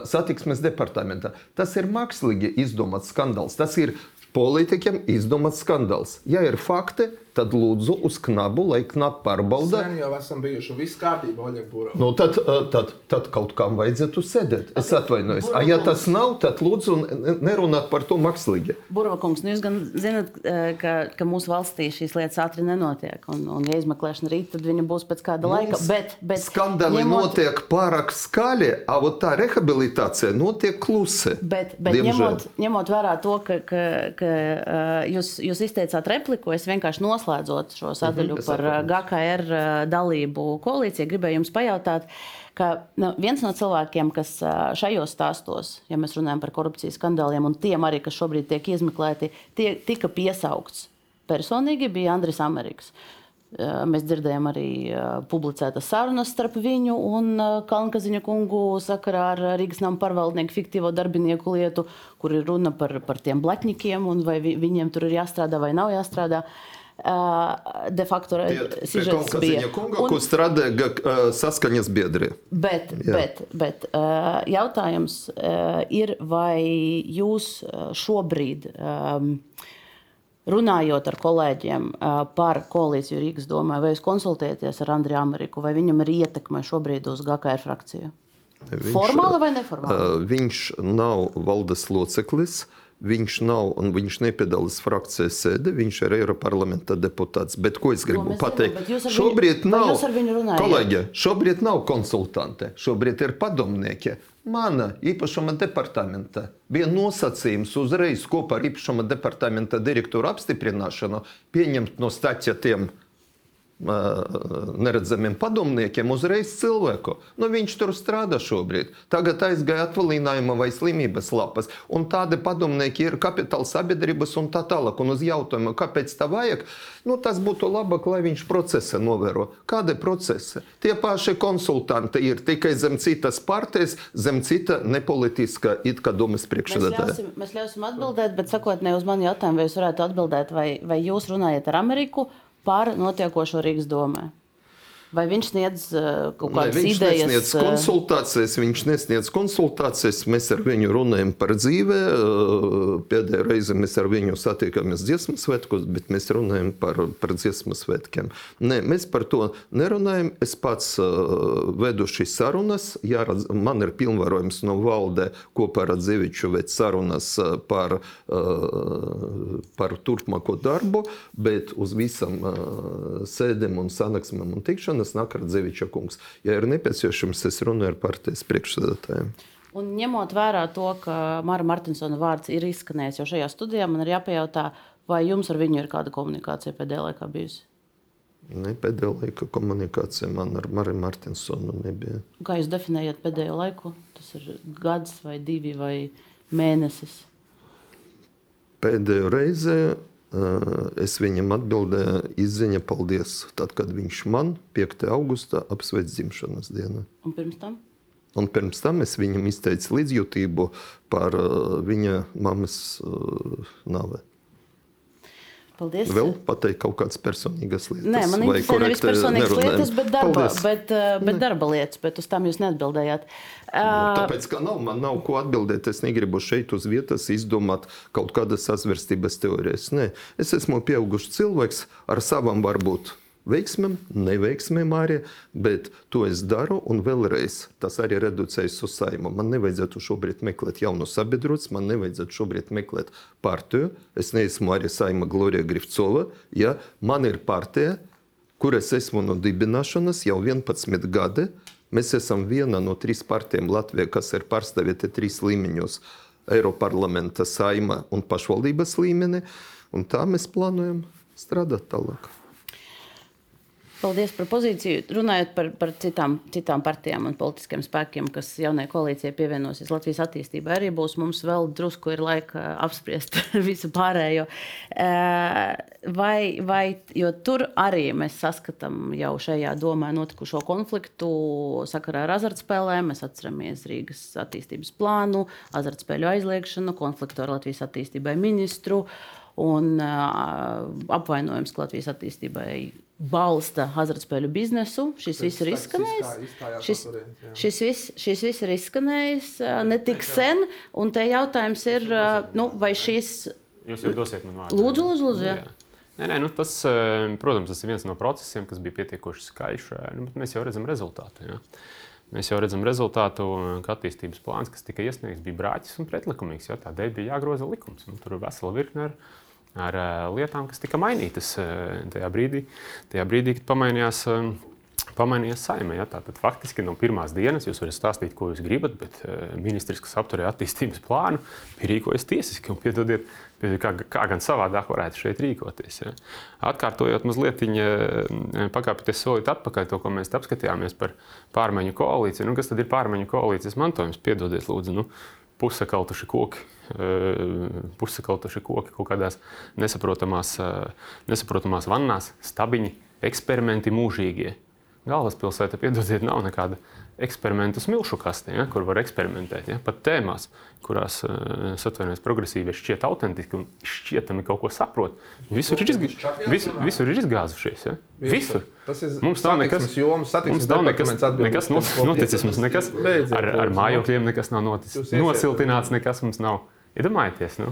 satiksmes departamentā. Tas ir mākslīgi izdomāts skandāls. Tas ir politiķiem izdomāts skandāls. Ja ir fakti, tad lūdzu uz knabu, lai knapi pārbauda.
Sen jau esam bijuši, viss kārtībā, Oļeg Burov.
Nu, tad, eh, tad, tad kaut kam vajadzētu sēdēt. Es atvainojos. A, ja tas nav, tad lūdzu ne- nerunāt par to mākslīgi.
Burva kungs, nu jūs gan zinat, eh, ka, ka mūsu valstī šīs lietas ātri nenotiek. Un, un ja izmeklēšana rīt, tad viņa būs pēc kāda laika. Bet, bet
Skandāli ņemot... notiek pārāk skaļi, a ot tā rehabilitācija notiek klusi.
Bet, bet ņemot, ņemot vērā to, ka, ka, ka uh, jūs, jūs izteicāt repliku, es vienkārši noslēdzot šo sadaļu
es
par uh,
atvainojos.
GKR uh, dalību koalīcijā, gribēju jums pajautāt, ka nu, viens no cilvēkiem, kas uh, šajos stāstos, ja mēs runājam par korupcijas skandāliem, un tiem arī, kas šobrīd tiek izmeklēti, tie, tika piesaukts personīgi, bija Andris Amerikas. Mēs dzirdējām arī publicētas sarunas starp viņu un Kalnkaziņa kungu sakarā ar Rīgas nama pārvaldnieku fiktīvo darbinieku lietu, kur ir runa par, par tiem blaķņikiem un vai vi, viņiem tur ir jāstrādā vai nav jāstrādā. Uh, De facto sižets bija.
Kunga, un... Ko strādāja uh, saskaņas biedri.
Bet,
Jā.
bet, bet uh, jautājums uh, ir, vai jūs uh, šobrīd, runājot ar kolēģiem uh, par koalīciju Rīgas domē, vai jūs konsultējaties ar Andriju Ameriku, vai viņam ir ietekme šobrīd uz GKR frakciju?
Viņš,
Formāli vai neformāli?
Uh, viņš nav valdes loceklis. Viņš nav un viņš nepiedalās frakcijas sēdē, viņš ir Eiroparlamenta deputāts. Bet ko es gribu
mēs
pateikt?
zinām,
šobrīd nav, kolēģi, šobrīd nav konsultanti, šobrīd ir padomnieki. Mana īpašuma departamenta bija nosacījums uzreiz kopā ar īpašuma departamenta direktoru apstiprināšanu pieņemt no staķetiem neredzamiem padomniekiem uzreiz cilvēku. Nu, viņš tur strādā šobrīd. Tagad aizgāja atvaļinājuma vai slimības lapas. Un tādi padomnieki ir kapitāla sabiedrības un tā tālāk. Un uz jautājumu, kāpēc tā vajag, nu, tas būtu labāk, lai viņš procesa novēro. Kādi procesi? Tie paši konsultanti ir tikai zem citas partijas, zem cita nepolitiska it kā domas
Mēs
priekšsēdētāja.
ļausim, mēs ļausim atbildēt, bet sakot, ne uz mani jautājumu, vai jūs varētu atbildēt, vai, vai jūs runājat ar Ameriku par notiekošo Rīgas domē? Vai viņš sniedz uh, kaut kādas
viņš
idejas?
nesniedz
uh,
konsultācijas, viņš nesniedz konsultācijas. Mēs ar viņu runājam par dzīvi. Uh, Pēdējo reizi mēs ar viņu satikāmies dziesmu svētkos, bet mēs runājam par, par dziesmu svētkiem. Nē, mēs par to nerunājam. Es pats vedu šīs sarunas. Jāredz, man ir pilnvarojums no valde kopā ar Zeviču veikt sarunas par, par turpmāko darbu, bet uz visam sēdēm un sanāksmēm un tikšanas nāk ar Zeviča kungs. Ja ir nepieciešams, es runāju ar partijas priekšsēdētājiem.
Un ņemot vērā to, ka Mara Martinsona vārds ir izskanējis jau šajā studijā, man ir jāpajautā, vai jums ar viņu ir kāda komunikācija pēdējā laikā bijusi?
Ne, pēdējā laika komunikācija man ar Mariju Martinsonu nebija.
Kā jūs definējat pēdējo laiku? Tas ir gads vai divi vai mēnesis.
Pēdējo reizi es viņam atbildēju, izziņa paldies. Tad, kad viņš man 5. augustā apsveic dzimšanas dienu.
Un pirms tam?
Un pirms tam es viņam izteicu līdzjūtību par uh, viņa mammas uh, nāvi.
Paldies.
Vēl pateikt kaut kādas personīgas lietas.
Nē, man interesē nevis personīgas
nerunājam?
lietas, bet darba,
Paldies.
bet, uh, bet darba lietas, bet uz tām jūs neatbildējāt.
Nu,
Uh,
Tāpēc, ka nav, man nav ko atbildēt, es negribu šeit uz vietas izdomāt kaut kādas sazvērstības teorijas. Nē, es esmu pieaugušs cilvēks ar savām varbūt veiksmēm, neveiksmēm arī, bet to es daru un vēlreiz tas arī reducējas uz saimu. Man nevajadzētu šobrīd meklēt jaunu sabiedrots, man nevajadzētu šobrīd meklēt partiju. Es neesmu arī saima Glorija Grifcova, ja man ir partija, kuras esmu no dibināšanas jau 11 gadi. Mēs esam viena no trīs partijām Latvijā, kas ir pārstāvēta trīs līmeņos - Eiroparlamenta, saima un pašvaldības līmenī. Un tā mēs plānojam strādāt tālāk.
Paldies par pozīciju. Runājot par, par citām, citām partijām un politiskiem spēkiem, kas jaunajai koalīcijai pievienosies Latvijas attīstībai, arī būs mums vēl drusku ir laika apspriest [LAUGHS] visu pārējo. Eh, Vai, vai, jo tur arī mēs saskatām jau šajā domā notikušo konfliktu sakarā ar azartspēlēm. Mēs atceramies Rīgas attīstības plānu, azartspēļu aizliegšanu, konfliktu ar Latvijas attīstībai ministru un uh, apvainojums ka Latvijas attīstībai balsta azartspēļu biznesu. Šis viss ir izskanējis.
izstā- izstājās
Šis,
jā.
šis, viss, šis viss ir izskanējis ne tik sen, un te jautājums ir, nu, vai šis.
Jūs jau dosiet man vārdu.
Lūdzu, lūdzu, lūdzu, jā.
Jā. Nē, nē, nu tas, protams, tas ir viens no procesiem, kas bija pietiekoši skaļš. Nu, bet mēs jau redzam rezultātu. Ja? Mēs jau redzam rezultātu, ka attīstības plāns, kas tika iesniegts, bija brāķis un pretlikumīgs. Ja? Tādēļ bija jāgroza likums. Nu, tur ir vesela virkne ar, ar eh, lietām, kas tika mainītas eh, tajā brīdī, tajā brīdī kad pamainījās. eh, Pamainījās saimē. Ja? Tātad faktiski no pirmās dienas jūs varat stāstīt, ko jūs gribat, bet ministrs, kas apturēja attīstības plānu, bija rīkojies tiesiski. Un, piedodiet, kā, kā gan savādāk varētu šeit rīkoties. Ja? Atkārtojot mazliet, pakāpieties solīt atpakaļ to, ko mēs apskatījāmies par pārmaiņu koalīciju. Nu, kas tad ir pārmaiņu koalīcijas mantojums? Piedodiet, lūdzu. Nu, Pusakaltuši koki, eh, pusakaltuši koki kaut kādās nesaprotamās, eh, nesaprotamās vannās, stabiņi, eksperimenti mūžīgie. Galvaspilsēta, piedodiet, nav nekāda eksperimentu smilšu kaste, ja, kur var eksperimentēt. Ja, pat tēmās, kurās uh, satvainojas progresīvie, šķiet autentiski un šķietami kaut ko saprot. Visur ir, izg... visur, visur ir izgāzušies. Ja. Visur. Mums nav nekas,
jomas,
mums nav nekas, nekas noticis. Mums nekas ar, ar mājokļiem nekas nav noticis. Nosiltināts nekas mums nav. Iedomājieties, nu?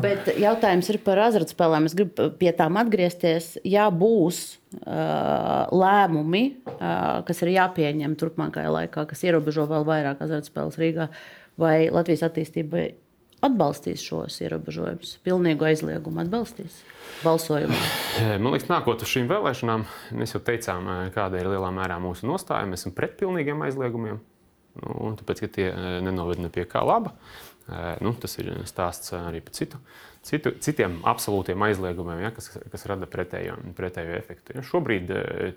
Bet jautājums ir par azartspēlēm. Es gribu pie tām atgriezties. Ja būs uh, lēmumi, uh, kas ir jāpieņem turpmākajā laikā, kas ierobežo vēl vairāk azartspēles Rīgā, vai Latvijas attīstībai atbalstīs šos ierobežojumus, pilnīgu aizliegumu atbalstīs balsojumā.
Man liekas, nākot uz šīm vēlēšanām, mēs jau teicām, kāda ir lielā mērā mūsu nostāja. Mēs esam pret pilnīgiem aizliegumiem. Nu, tāpēc, ka tie eh, nenoved ne pie kā laba, Eh, nu, tas ir stāsts arī par citu, citu, citiem absolūtiem aizliegumiem, ja, kas, kas rada pretējo, pretējo efektu. Ja. Šobrīd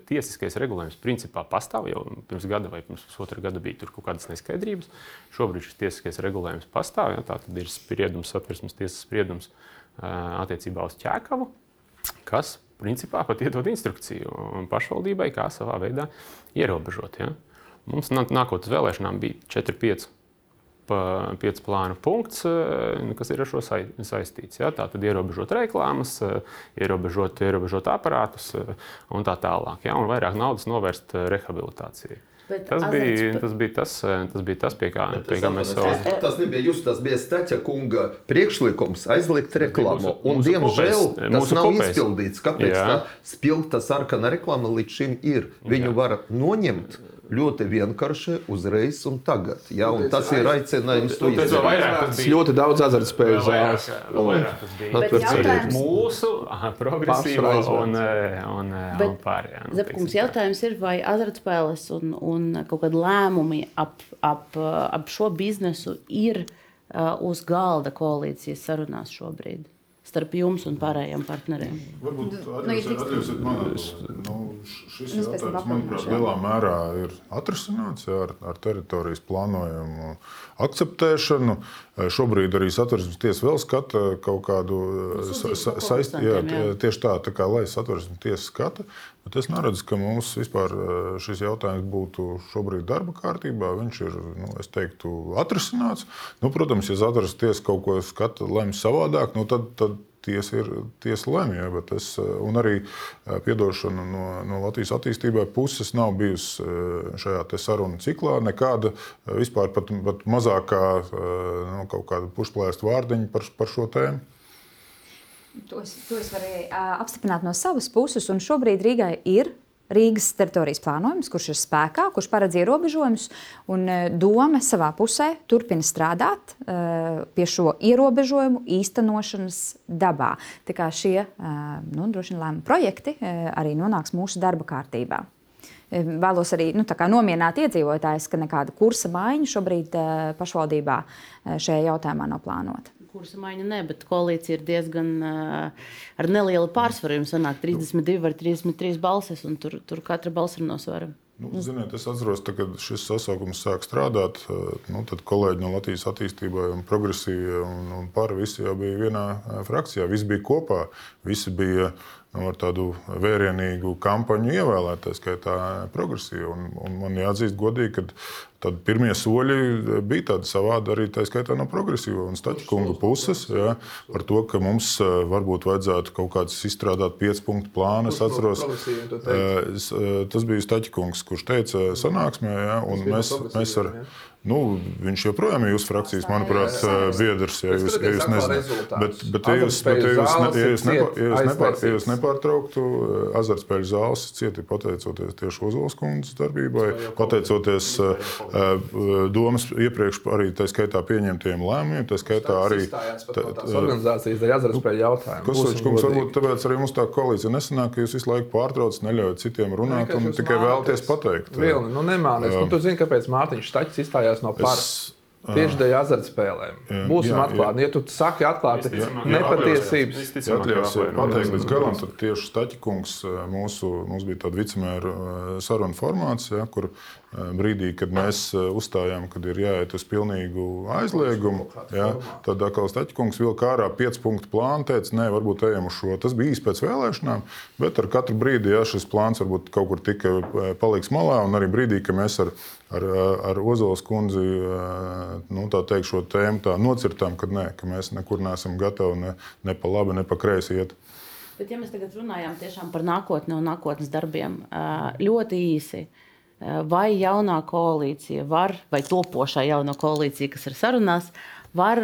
tiesiskais regulējums principā pastāv jau pirms gada vai pirms pusotra gada bija kaut kādas neskaidrības. Šobrīd šis tiesiskais regulējums pastāv. Ja, tā tad ir spriedums, satversmes tiesas spriedums attiecībā uz ķēkavu kas principā pat iedod instrukciju pašvaldībai, kā savā veidā ierobežot. Ja? Mums nā- nākot uz vēlēšanām bija 4-5 pieci plānu punkts, eh, kas ir ar šo sai, saistīts. Ja? Tā tad ierobežot reklāmas, eh, ierobežot, ierobežot aparātus eh, un tā tālāk. Ja? Un vairāk naudas novērst eh, rehabilitācijai.
Bet
Tas bija,
azartspē-
tas bija tas, tas, bija tas pie kā, pie kā mēs
atvainojos,
savā
Tas nebija jūs, tas bija Stača kunga priekšlikums aizliegt reklāmu.
mūsu-
Un,
mūsu
diemžēl,
kopējs-
tas nav
kopējs.
izpildīts. Kāpēc
Jā.
tā spilgta sarkana reklāma līdz šim ir? Viņu var noņemt ļoti vienkārši uzreiz un tagad. Ja? Un tas ir aicinājums to izdarīt.
ļoti daudz azartspēļu zāles.
Vēl vairāk tas bija.
Bet
Atver
jautājums-
Mūsu progresīvo un, eh, un, un,
Bet,
un pārējā. nu, tā.
jautājums ir, vai azartspēles un, un kaut kādi lēmumi ap, ap, ap šo biznesu ir uh, uz galda koalīcijas sarunās šobrīd starp jums un pārējiem partneriem?
Varbūt
Nu, ja drīkst.
atļausiet man, nu, šis
tam
jautājums, manuprāt, lielā mērā ir atrisināts jā, ar, ar teritorijas plānojumu akceptēšanu. Eh, Šobrīd arī satversmes tiesa vēl skata kaut kādu eh, sa- sa- saist- jā,
jā.
tieši tā, tā kā lai satversmes tiesa skata. Bet es neredzu, ka mums vispār eh, šis jautājums būtu šobrīd darba kārtībā. Viņš ir, nu, es teiktu, atrisināts. Nu, protams, ja satversmes tiesa kaut ko skata, lemj savādāk, nu, tad, tad tiesa ir tiesa lemj. Ja, bet es, eh, arī eh, piedošana no, no Latvijas attīstībai puses nav bijusi eh, šajā sarunu ciklā. Nekāda vispār pat, pat mazākā nu, kaut kāda pušplēsta vārdiņa par, par šo tēmu.
To es, to es varu uh, apstiprināt no savas puses. un Šobrīd Rīgai ir Rīgas teritorijas plānojums, kurš ir spēkā, kurš paredz ierobežojumus. un, uh, Doma savā pusē turpina strādāt uh, pie šo ierobežojumu īstenošanas dabā. Tā kā šie uh, nu, droši vien lēmumu projekti arī nonāks mūsu darba kārtībā. Vēlos arī nu, nomierināt iedzīvotājus, ka nekāda kursa maiņa šobrīd pašvaldībā šajā jautājumā nav plānota.
Kursa maiņa ne, bet koalīcija ir diezgan uh, ar nelielu pārsvaru. Jums sanāk 32 vai 33 balsis, un tur, tur katra balss ir nosvara.
Nu, ziniet, es atceros, tā, kad šis sasaukums sāk strādāt, nu, tad kolēģi no Latvijas attīstībai un progresīvie un, un pāri visi jau bija vienā frakcijā. Visi bija kopā, visi bija nu, ar tādu vērienīgu kampaņu ievēlēt, tā skaitā progresīvu. Un, un man jāatzīst godīgi, ka Tad pirmie soļi bija tādi savādi arī tā skaitā no progresīva un staķa puses. Jā, par to, ka mums eh, varbūt vajadzētu kaut kādas izstrādāt piecu punktu plānu. Es atceros, eh, tas bija Staķa kungs, kurš teica sanāksmē, jā, un mēs, mēs ar. Jā Nu, viņš joprojām ir jūsu frakcijas, manuprāt, biedrs. Ja jūs, ja jūs nezināt, bet, bet, ja jūs, bet, ja jūs, ne, ja jūs, nepa, ja jūs, nepār, ja jūs nepārtrauktu azartspēļu zāles, cieti pateicoties tieši Ozolas kundzes darbībai, pateicoties domas iepriekš arī tā skaitā pieņemtiem lēmumiem, tā skaitā arī
organizācijas dēļ azartspēļu jautājumu.
Kosovičs kungs, varbūt tāpēc arī mums tā koalīcija nesanāk, ka jūs visu laiku pārtraucat, neļaujat citiem runāt un tikai vēlaties pateikt.
Vilni, nu nemānies. Nu, tu zini, kāpēc Mārtiņš Staķis izstājās izvairījās no pārspēles. Tieši dēļ azartspēlēm. Būsim jā, atklāti. Ja tu saki atklāti jā, nepatiesības,
tad atļausies pateikt līdz galam. Tad tieši Staķikungs mūsu, mums bija tāda vicemēra saruna formāts, ja, kur brīdī, kad mēs uzstājām, kad ir jāiet uz pilnīgu aizliegumu, ja, tad atkal Staķikungs vilka ārā 5 punktu plānu, teica, nē, varbūt ejam uz šo. Tas bija īsti pēc vēlēšanām, bet ar katru brīdi, ja šis plāns varbūt kaut kur tika paliks malā, un arī brīdī, kad mēs ar, ar, ar Ozolas kundzi nu, teikt, šo tēmu tā nocirtām, ka, nē, ka mēs nekur neesam gatavi ne, ne pa labi, ne pa kreisi iet.
Bet, ja mēs tagad runājam par nākotni un nākotnes darbiem, ļoti īsi, vai jaunā koalīcija var, vai topošā jaunā koalīcija, kas ir sarunās, var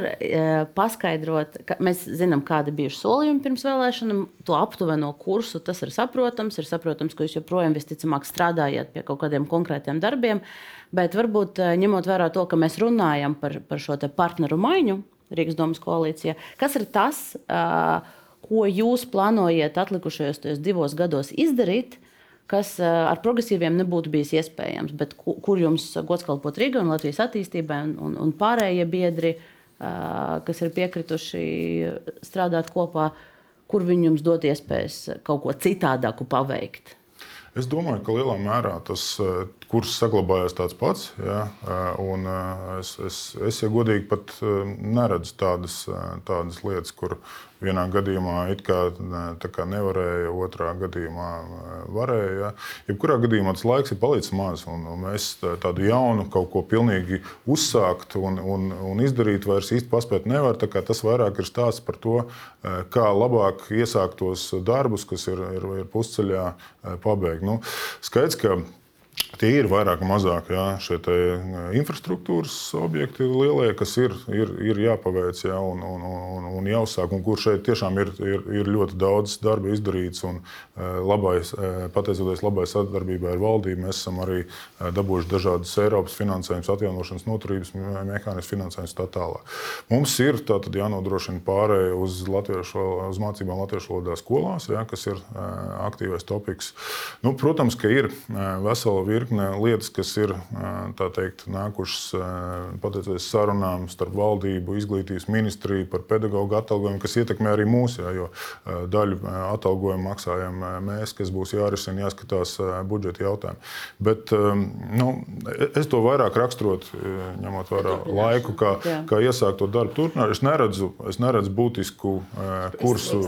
paskaidrot, ka mēs zinām, kādi bija solījumi pirms vēlēšanām, to aptuveno kursu. Tas ir saprotams, ir saprotams, ka jūs joprojām visticamāk strādājat pie kaut kādiem konkrētiem darbiem. Uh, Bet varbūt eh, ņemot vērā to, ka mēs runājam par, par šo partneru maiņu Rīgas domas koalīcijā, kas ir tas, eh, ko jūs plānojat atlikušajos divos gados izdarīt, kas ar progresīviem nebūtu bijis iespējams, bet kur jums gods kalpot Rīgai un Latvijas attīstībai un, un, un pārējie biedri, kas ir piekrituši strādāt kopā, kur viņi jums dod iespējas kaut ko citādāku paveikt?
Es domāju, ka lielā mērā tas kurs saglabājās tāds pats. Ja, un es, es, es, ja godīgi, pat neredzu tādas, tādas lietas, kur vienā gadījumā it kā, kā nevarēja, otrā gadījumā varēja. Ja. Jebkurā gadījumā tas laiks ir palicis maz, un, un mēs tādu jaunu kaut ko pilnīgi uzsākt un, un, un izdarīt vairs īsti paspēt nevar. Tas vairāk ir stāsts par to, kā labāk iesākt tos darbus, kas ir, ir, ir pusceļā pabeigt. Nu, skaidrs, ka Tie ir vairāk vai mazāk jā, šie infrastruktūras objekti, lielie, kas ir, ir, ir jāpaveic jā, un, un, un, un jāuzsāk, un kur šeit tiešām ir, ir, ir ļoti daudz darba izdarīts. Un, labais, pateicoties labai sadarbībai ar valdību, mēs esam arī dabūjuši dažādas Eiropas finansējumus, atjaunošanas noturības mehānismus, finansējumus tā tālāk. Mums ir tātad jānodrošina pārēja uz, latviešu, uz mācībām latviešu valodā skolās, jā, kas ir aktīvais topiks. Nu, protams, ka ir vesela virkne virkne lietas, kas ir teikt, nākušas pateicoties sarunām starp valdību, izglītības ministriju par pedagoģu atalgojumu, kas ietekmē arī mūs, jā, jo daļu atalgojumu maksājam mēs, kas būs jārisina, jāskatās budžeta jautājumi. Bet nu, es to vairāk raksturotu, ņemot vērā laiku, kā, kā iesākt to darbu turpināt. Es neredzu, es neredzu būtisku kursu,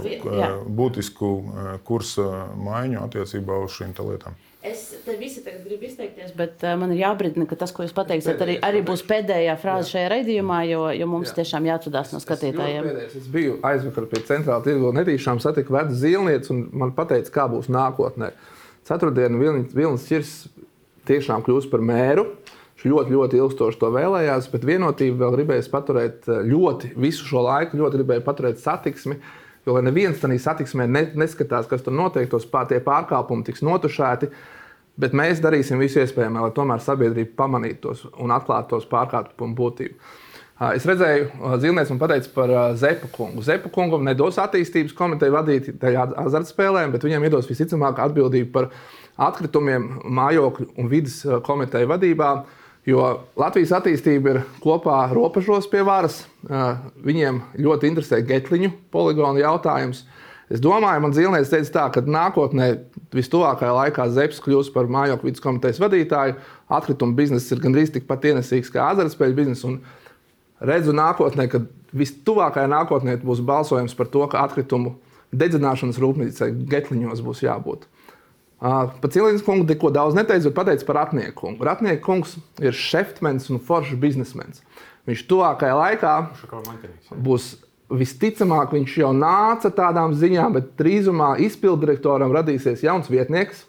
būtisku kursa maiņu attiecībā uz šīm lietām.
Es te visi gribu izteikties, bet uh, man ir jābrīdina, ka tas, ko jūs pateiksiet, arī, arī būs pēdējā frāze šajā raidījumā, jo, jo mums jā. tiešām jāatrādās no skatītājiem.
Es, es biju aizvakar pie centrāla tirgu un netīšām satiku vecu zīlnieci un man pateica, kā būs nākotnē. Ceturtdienu Vilnis Čirs tiešām kļūs par mēru. Viņš ļoti, ļoti ilgstoši to vēlējās, bet vienotību vēl gribēja paturēt ļoti visu šo laiku, ļoti gribēja paturēt satiksmi. Jo neviens tādā satiksmē neskatās, kas tur notiek, tos pār, pārkāpumi tiks notušēti. Bet mēs darīsim visu iespējamo, lai tomēr sabiedrība pamanītu tos un atklātu tos pārkāpumu būtību. Es redzēju, Zilnieks man teica par Zepu kungu. Zepu kungam nedos attīstības komiteju vadīt tajā azartspēlēm, bet viņam iedos visticamāk atbildību par atkritumiem mājokļu un vidas komiteju vadībā. Jo Latvijas attīstība ir kopā robežos pie varas. Viņiem ļoti interesē getliņu poligonu jautājums. Es domāju, man Zilnieks teica, tā, ka nākotnē, vistuvākajā laikā, Zepsi kļūs par mājokļu vidas komitejas vadītāju. Atkrituma biznesa ir gandrīz tikpat ienesīgs kā azartspēļu biznesa. Redzu nākotnē, ka vistuvākajā nākotnē būs balsojums par to, ka atkritumu dedzināšanas rūpnīcai Getliņos būs jābūt. Par Cilīnas kungu neko daudz neteicu, bet pateicu par Ratnieku kungu. Ratnieku kungs ir šefmens un foršs biznesmenis. Viņš tuvākajā laikā būs visticamāk, viņš jau nāca tādām ziņām, bet drīzumā izpilddirektoram radīsies jauns vietnieks,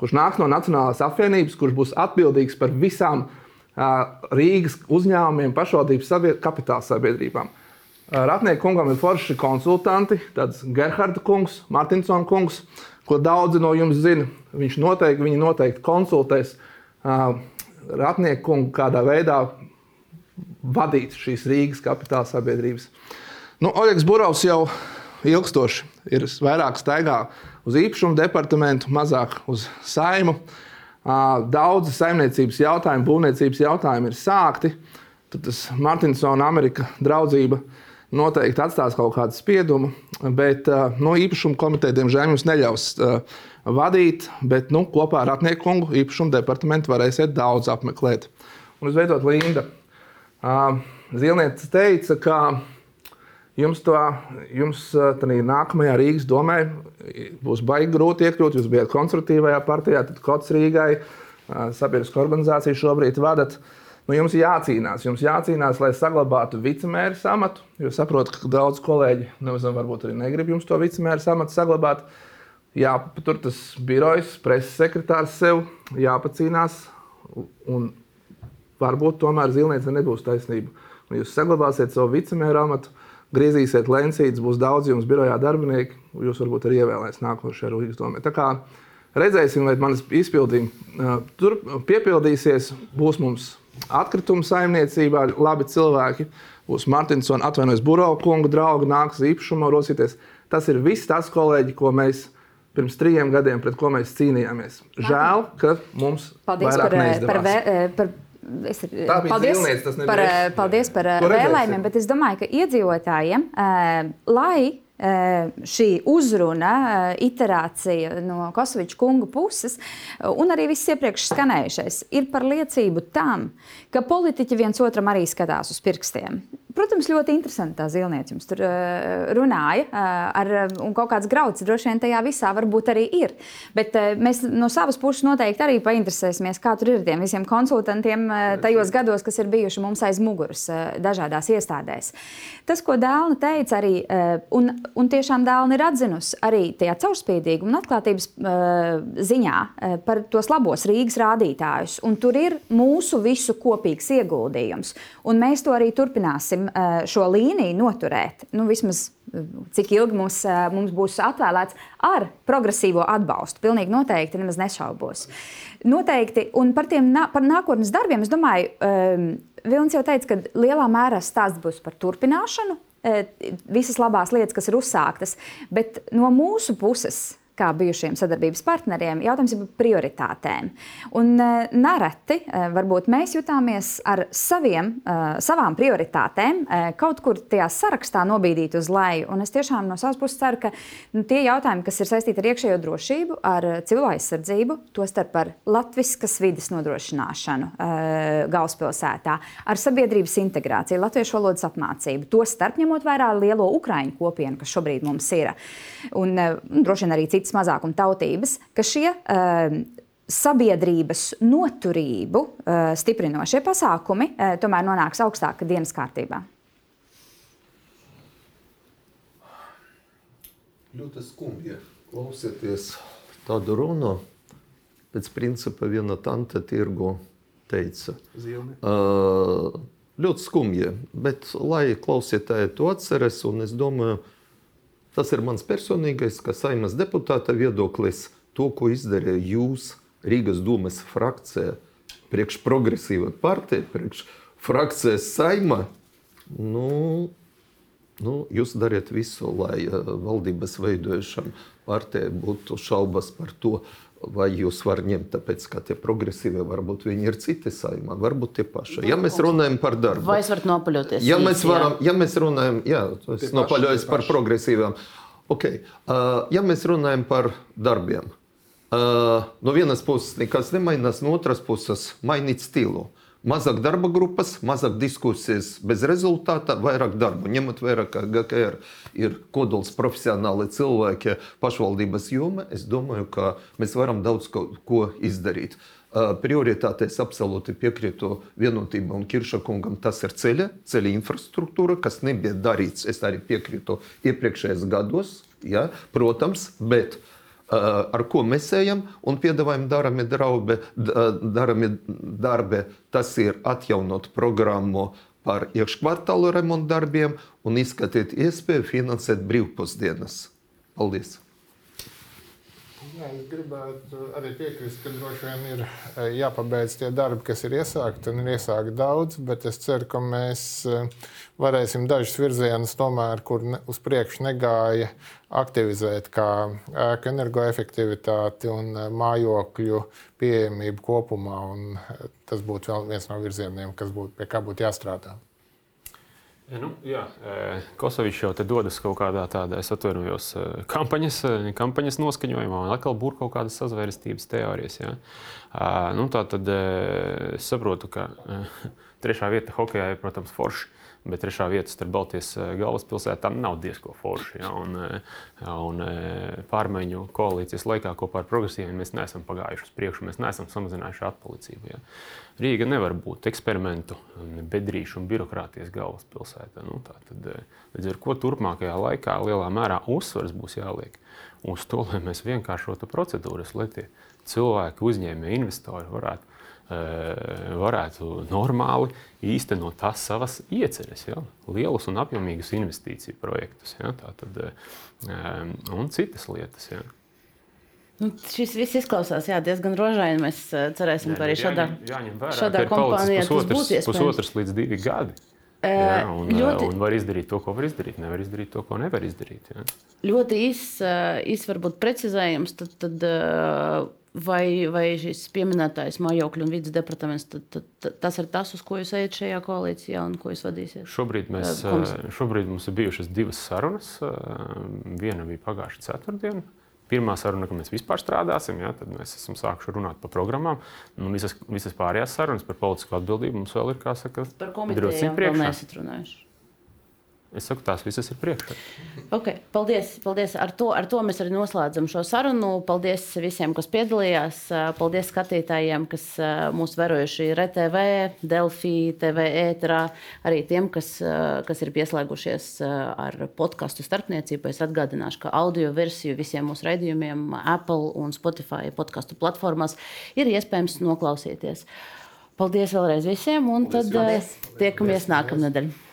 kurš nāks no Nacionālās apvienības, kurš būs atbildīgs par visām uh, Rīgas uzņēmumiem, pašvaldības sabied kapitāla sabiedrībām. Uh, Ratnieku kungam ir forši konsultanti, tāds Gerhards kungs, Martinsons kungs, ko daudzi no jums zina. Viņš noteikti, viņi noteikti konsultēs uh, Ratnieku kungu kādā veidā vadīt šīs Rīgas kapitāla sabiedrības. Nu, Oļegs Burovs jau ilgstoši ir vairāk staigā uz īpašumu departamentu, mazāk uz saimu. Daudzi saimniecības jautājumi, būvniecības jautājumi ir sākti. Tad tas Martinsona Amerika draudzība noteikti atstās kaut kādu spiedumu, bet nu, īpašumu komiteja diemžēl jums neļaus vadīt, bet nu, kopā ar Ratnieku kungu īpašumu departamentu varēsiet daudz apmeklēt. Un visbeidzot, Linda. Zilniece teica, ka jums, to, jums nākamajā Rīgas domē būs baigi grūti iekļūt. Jūs bijat konstruktīvajā partijā, tad Kots Rīgai, sabiedriskā organizācija šobrīd vadat. Nu, jums jācīnās, jums jācīnās, lai saglabātu vicemēra amatu. Jo saprotu, ka daudz kolēģi nemaz varbūt arī negrib jums to vicemēra amatu saglabāt. Jāpatur tas birojs, preses sekretārs sev, jāpacīnās. Un varbūt tomēr Zilniece nebūs taisnība. Un jūs saglabāsiet savu vicemēra amatu, griezīsiet lencītes, būs daudz jums birojā darbinieki, un jūs varbūt arī ievēlēsiet nākošajā Rīgas domē. Tā kā redzēsim, vai manas izpildījumi tur piepildīsies. Būs mums atkrituma saimniecībā labi cilvēki, būs Martinsona atvainojas Burbuļs kunga draugi, nāks īpašumā rosīties. Tas ir viss tas, kolēģi, ko mēs pirms trim gadiem, pret ko mēs cīnījāmies. Žēl, ka mums
Paldies par, par, par Es, paldies,
zilniec,
par, paldies par vēlējumiem, bet es domāju, ka iedzīvotājiem, lai šī uzruna, iterācija no Kosoviča kunga puses, un arī viss iepriekš skanējušais, ir par liecību tam, ka politiķi viens otram arī skatās uz pirkstiem. Protams, ļoti interesanti tā zilniece jums tur uh, runāja. Uh, ar, un kaut kāds grauds droši vien tajā visā varbūt arī ir. Bet uh, mēs no savas puses noteikti arī painteresēsimies, kā tur ir ar tiem visiem konsultantiem uh, tajos gados, kas ir bijuši mums aiz muguras uh, dažādās iestādēs. Tas, ko Dāna teica, arī, uh, un, un tiešām Dāna ir atzinusi arī tajā caurspīdīguma un atklātības uh, ziņā uh, par tos labos Rīgas rādītājus. Un tur ir mūsu visu kopīgs ieguldījums. Un mēs to arī turpināsim Eh, šo līniju noturēt, nu, vismaz eh, cik ilgi mums, eh, mums būs atvēlēts ar progresīvo atbalstu. Pilnīgi noteikti, nemaz nešaubos. Noteikti, un par tiem par nākotnes darbiem, es domāju, um, Vilnis jau teica, ka lielā mērā stāsts būs par turpināšanu, visas labās lietas, kas ir uzsāktas, bet no mūsu puses kā bijušiem sadarbības partneriem, jautājums ir par prioritātēm. Un uh, nereti uh, varbūt mēs jutāmies ar saviem, uh, savām prioritātēm kaut kur tajā sarakstā nobīdīt uz leju. Un es tiešām no savas puses ceru, ka nu, tie jautājumi, kas ir saistīti ar iekšējo drošību, ar cilvēku aizsardzību, tostarp ar latviskas vidas nodrošināšanu galvaspilsētā, ar sabiedrības integrāciju, latviešu valodas apmācību, tostarp ņemot vērā lielo ukraiņu kopienu, kas šobrīd mums ir. Un, un droši vien arī citas mazākuma tautības, ka šie uh, sabiedrības noturību uh, stiprinošie pasākumi uh, tomēr nonāks augstāk dienas kārtībā.
Ļoti skumji klausieties tādu runu. Pēc principa viena tante tirgu teica. Uh, ļoti skumji, bet lai klausītāji to atceras, un es domāju, ka Tas ir mans personīgais, kā saimnes deputāta viedoklis. To, ko izdarīja jūs, Rīgas domas frakcija, priekš progresīva partija, priekš frakcijas saima, nu, nu, jūs dariet visu, lai uh, valdības veidojušam partijai būtu šaubas par to, Vai jūs varat ņemt, tāpēc, ka tie progresīvie varbūt viņi ir citi saimā, varbūt tie paši. Ja mēs runājam par darbu,
vai es varu nopaļoties?
Ja mēs, varam, ja mēs runājam, jā, es nopaļojos par progresīviem. Okay. Uh, ja mēs runājam par darbiem, uh, no vienas puses nekas nemainās, no otras puses mainīt stilu. Mazāk darba grupas, mazāk diskusijas bez rezultāta, vairāk darba. Ņemot vērā, ka GKR ir kodols profesionāli cilvēki pašvaldības joma, es domāju, ka mēs varam daudz ko, ko izdarīt. Prioritātēs absolūti piekrītu vienotībai un Kiršakungam. Tas ir ceļa, ceļa infrastruktūra, kas nebija darīts. Es arī piekrītu iepriekšējos gados, ja, protams, bet uh, ar ko mēs ejam un piedāvājam darami darbi, darami darbi. Tas ir atjaunot programmu par iekškvartālu remontu darbiem un izskatīt iespēju finansēt brīvpusdienas. Paldies!
Jā, es gribētu arī piekrist, ka droši vien ir jāpabeidz tie darbi, kas ir iesākti, un ir iesākti daudz, bet es ceru, ka mēs varēsim dažus virzienus, tomēr, kur ne, uz priekšu negāja, aktivizēt, kā ēku energoefektivitāti un mājokļu pieejamību kopumā. Tas būtu viens no virzieniem, kas būtu, pie kā būtu jāstrādā.
Ja, nu, jā, Kosovičs jau dodas kaut kādā tādā, es atvainojos, kampaņas, kampaņas noskaņojumā, un atkal būr kaut kādas sazvērestības teorijas. Ja. Nu, tā tad es saprotu, ka [LAUGHS] trešā vieta hokeja ir, protams, forša. Bet trešā vieta starp Baltijas galvaspilsētām nav diezko forša. Ja, un, un pārmaiņu koalīcijas laikā kopā ar progresīviem mēs neesam pagājuši uz priekšu, mēs neesam samazinājuši atpalicību. Ja. Rīga nevar būt eksperimentu, bedrīšu un birokrātijas galvaspilsēta. Nu, tad, līdz ar to turpmākajā laikā lielā mērā uzsvars būs jāliek uz to, lai mēs vienkāršotu procedūras, lai tie cilvēki, uzņēmēji, investori varētu, varētu normāli īstenot tās savas ieceres, ja? lielus un apjomīgus investīciju projektus, ja? Tātad, un citas lietas. Ja?
Nu, šis viss izklausās jā, diezgan rožaini. Mēs uh, cerēsim, ka arī šādā, jāņem vērā, šādā kompānijā
pusotrs, tas būs iespējams. Pusotrs līdz divi gadi. Jā, un, ļoti, un var izdarīt to, ko var izdarīt. Nevar izdarīt to, ko nevar izdarīt. Jā.
Ļoti īss, īs varbūt precizējums. Tad, tad, vai, vai šis pieminētais mājokļu un vidas departaments, tad, tad, tad, tas ir tas, uz ko jūs ejat šajā koalīcijā un ko jūs vadīsiet?
Šobrīd, mēs, šobrīd mums ir bijušas divas sarunas. Viena bija pagājušā ceturtdiena pirmā saruna, ka mēs vispār strādāsim, ja, tad mēs esam sākuši runāt par programmām. Un visas, visas pārējās sarunas par politisko atbildību mums vēl ir, kā saka,
par komiteju vēl neesat runājuši.
Es saku, tās visas ir priekšā.
Okay, paldies, paldies. Ar, to, ar to mēs arī noslēdzam šo sarunu. Paldies visiem, kas piedalījās. Paldies skatītājiem, kas mūs vērojuši RTV, Delfī, TV ēterā. Arī tiem, kas, kas ir pieslēgušies ar podkāstu starpniecību. Es atgādināšu, ka audio versiju visiem mūsu raidījumiem Apple un Spotify podkāstu platformās ir iespējams noklausīties. Paldies vēlreiz visiem, un tad paldies. tiekamies nākamnedēļ.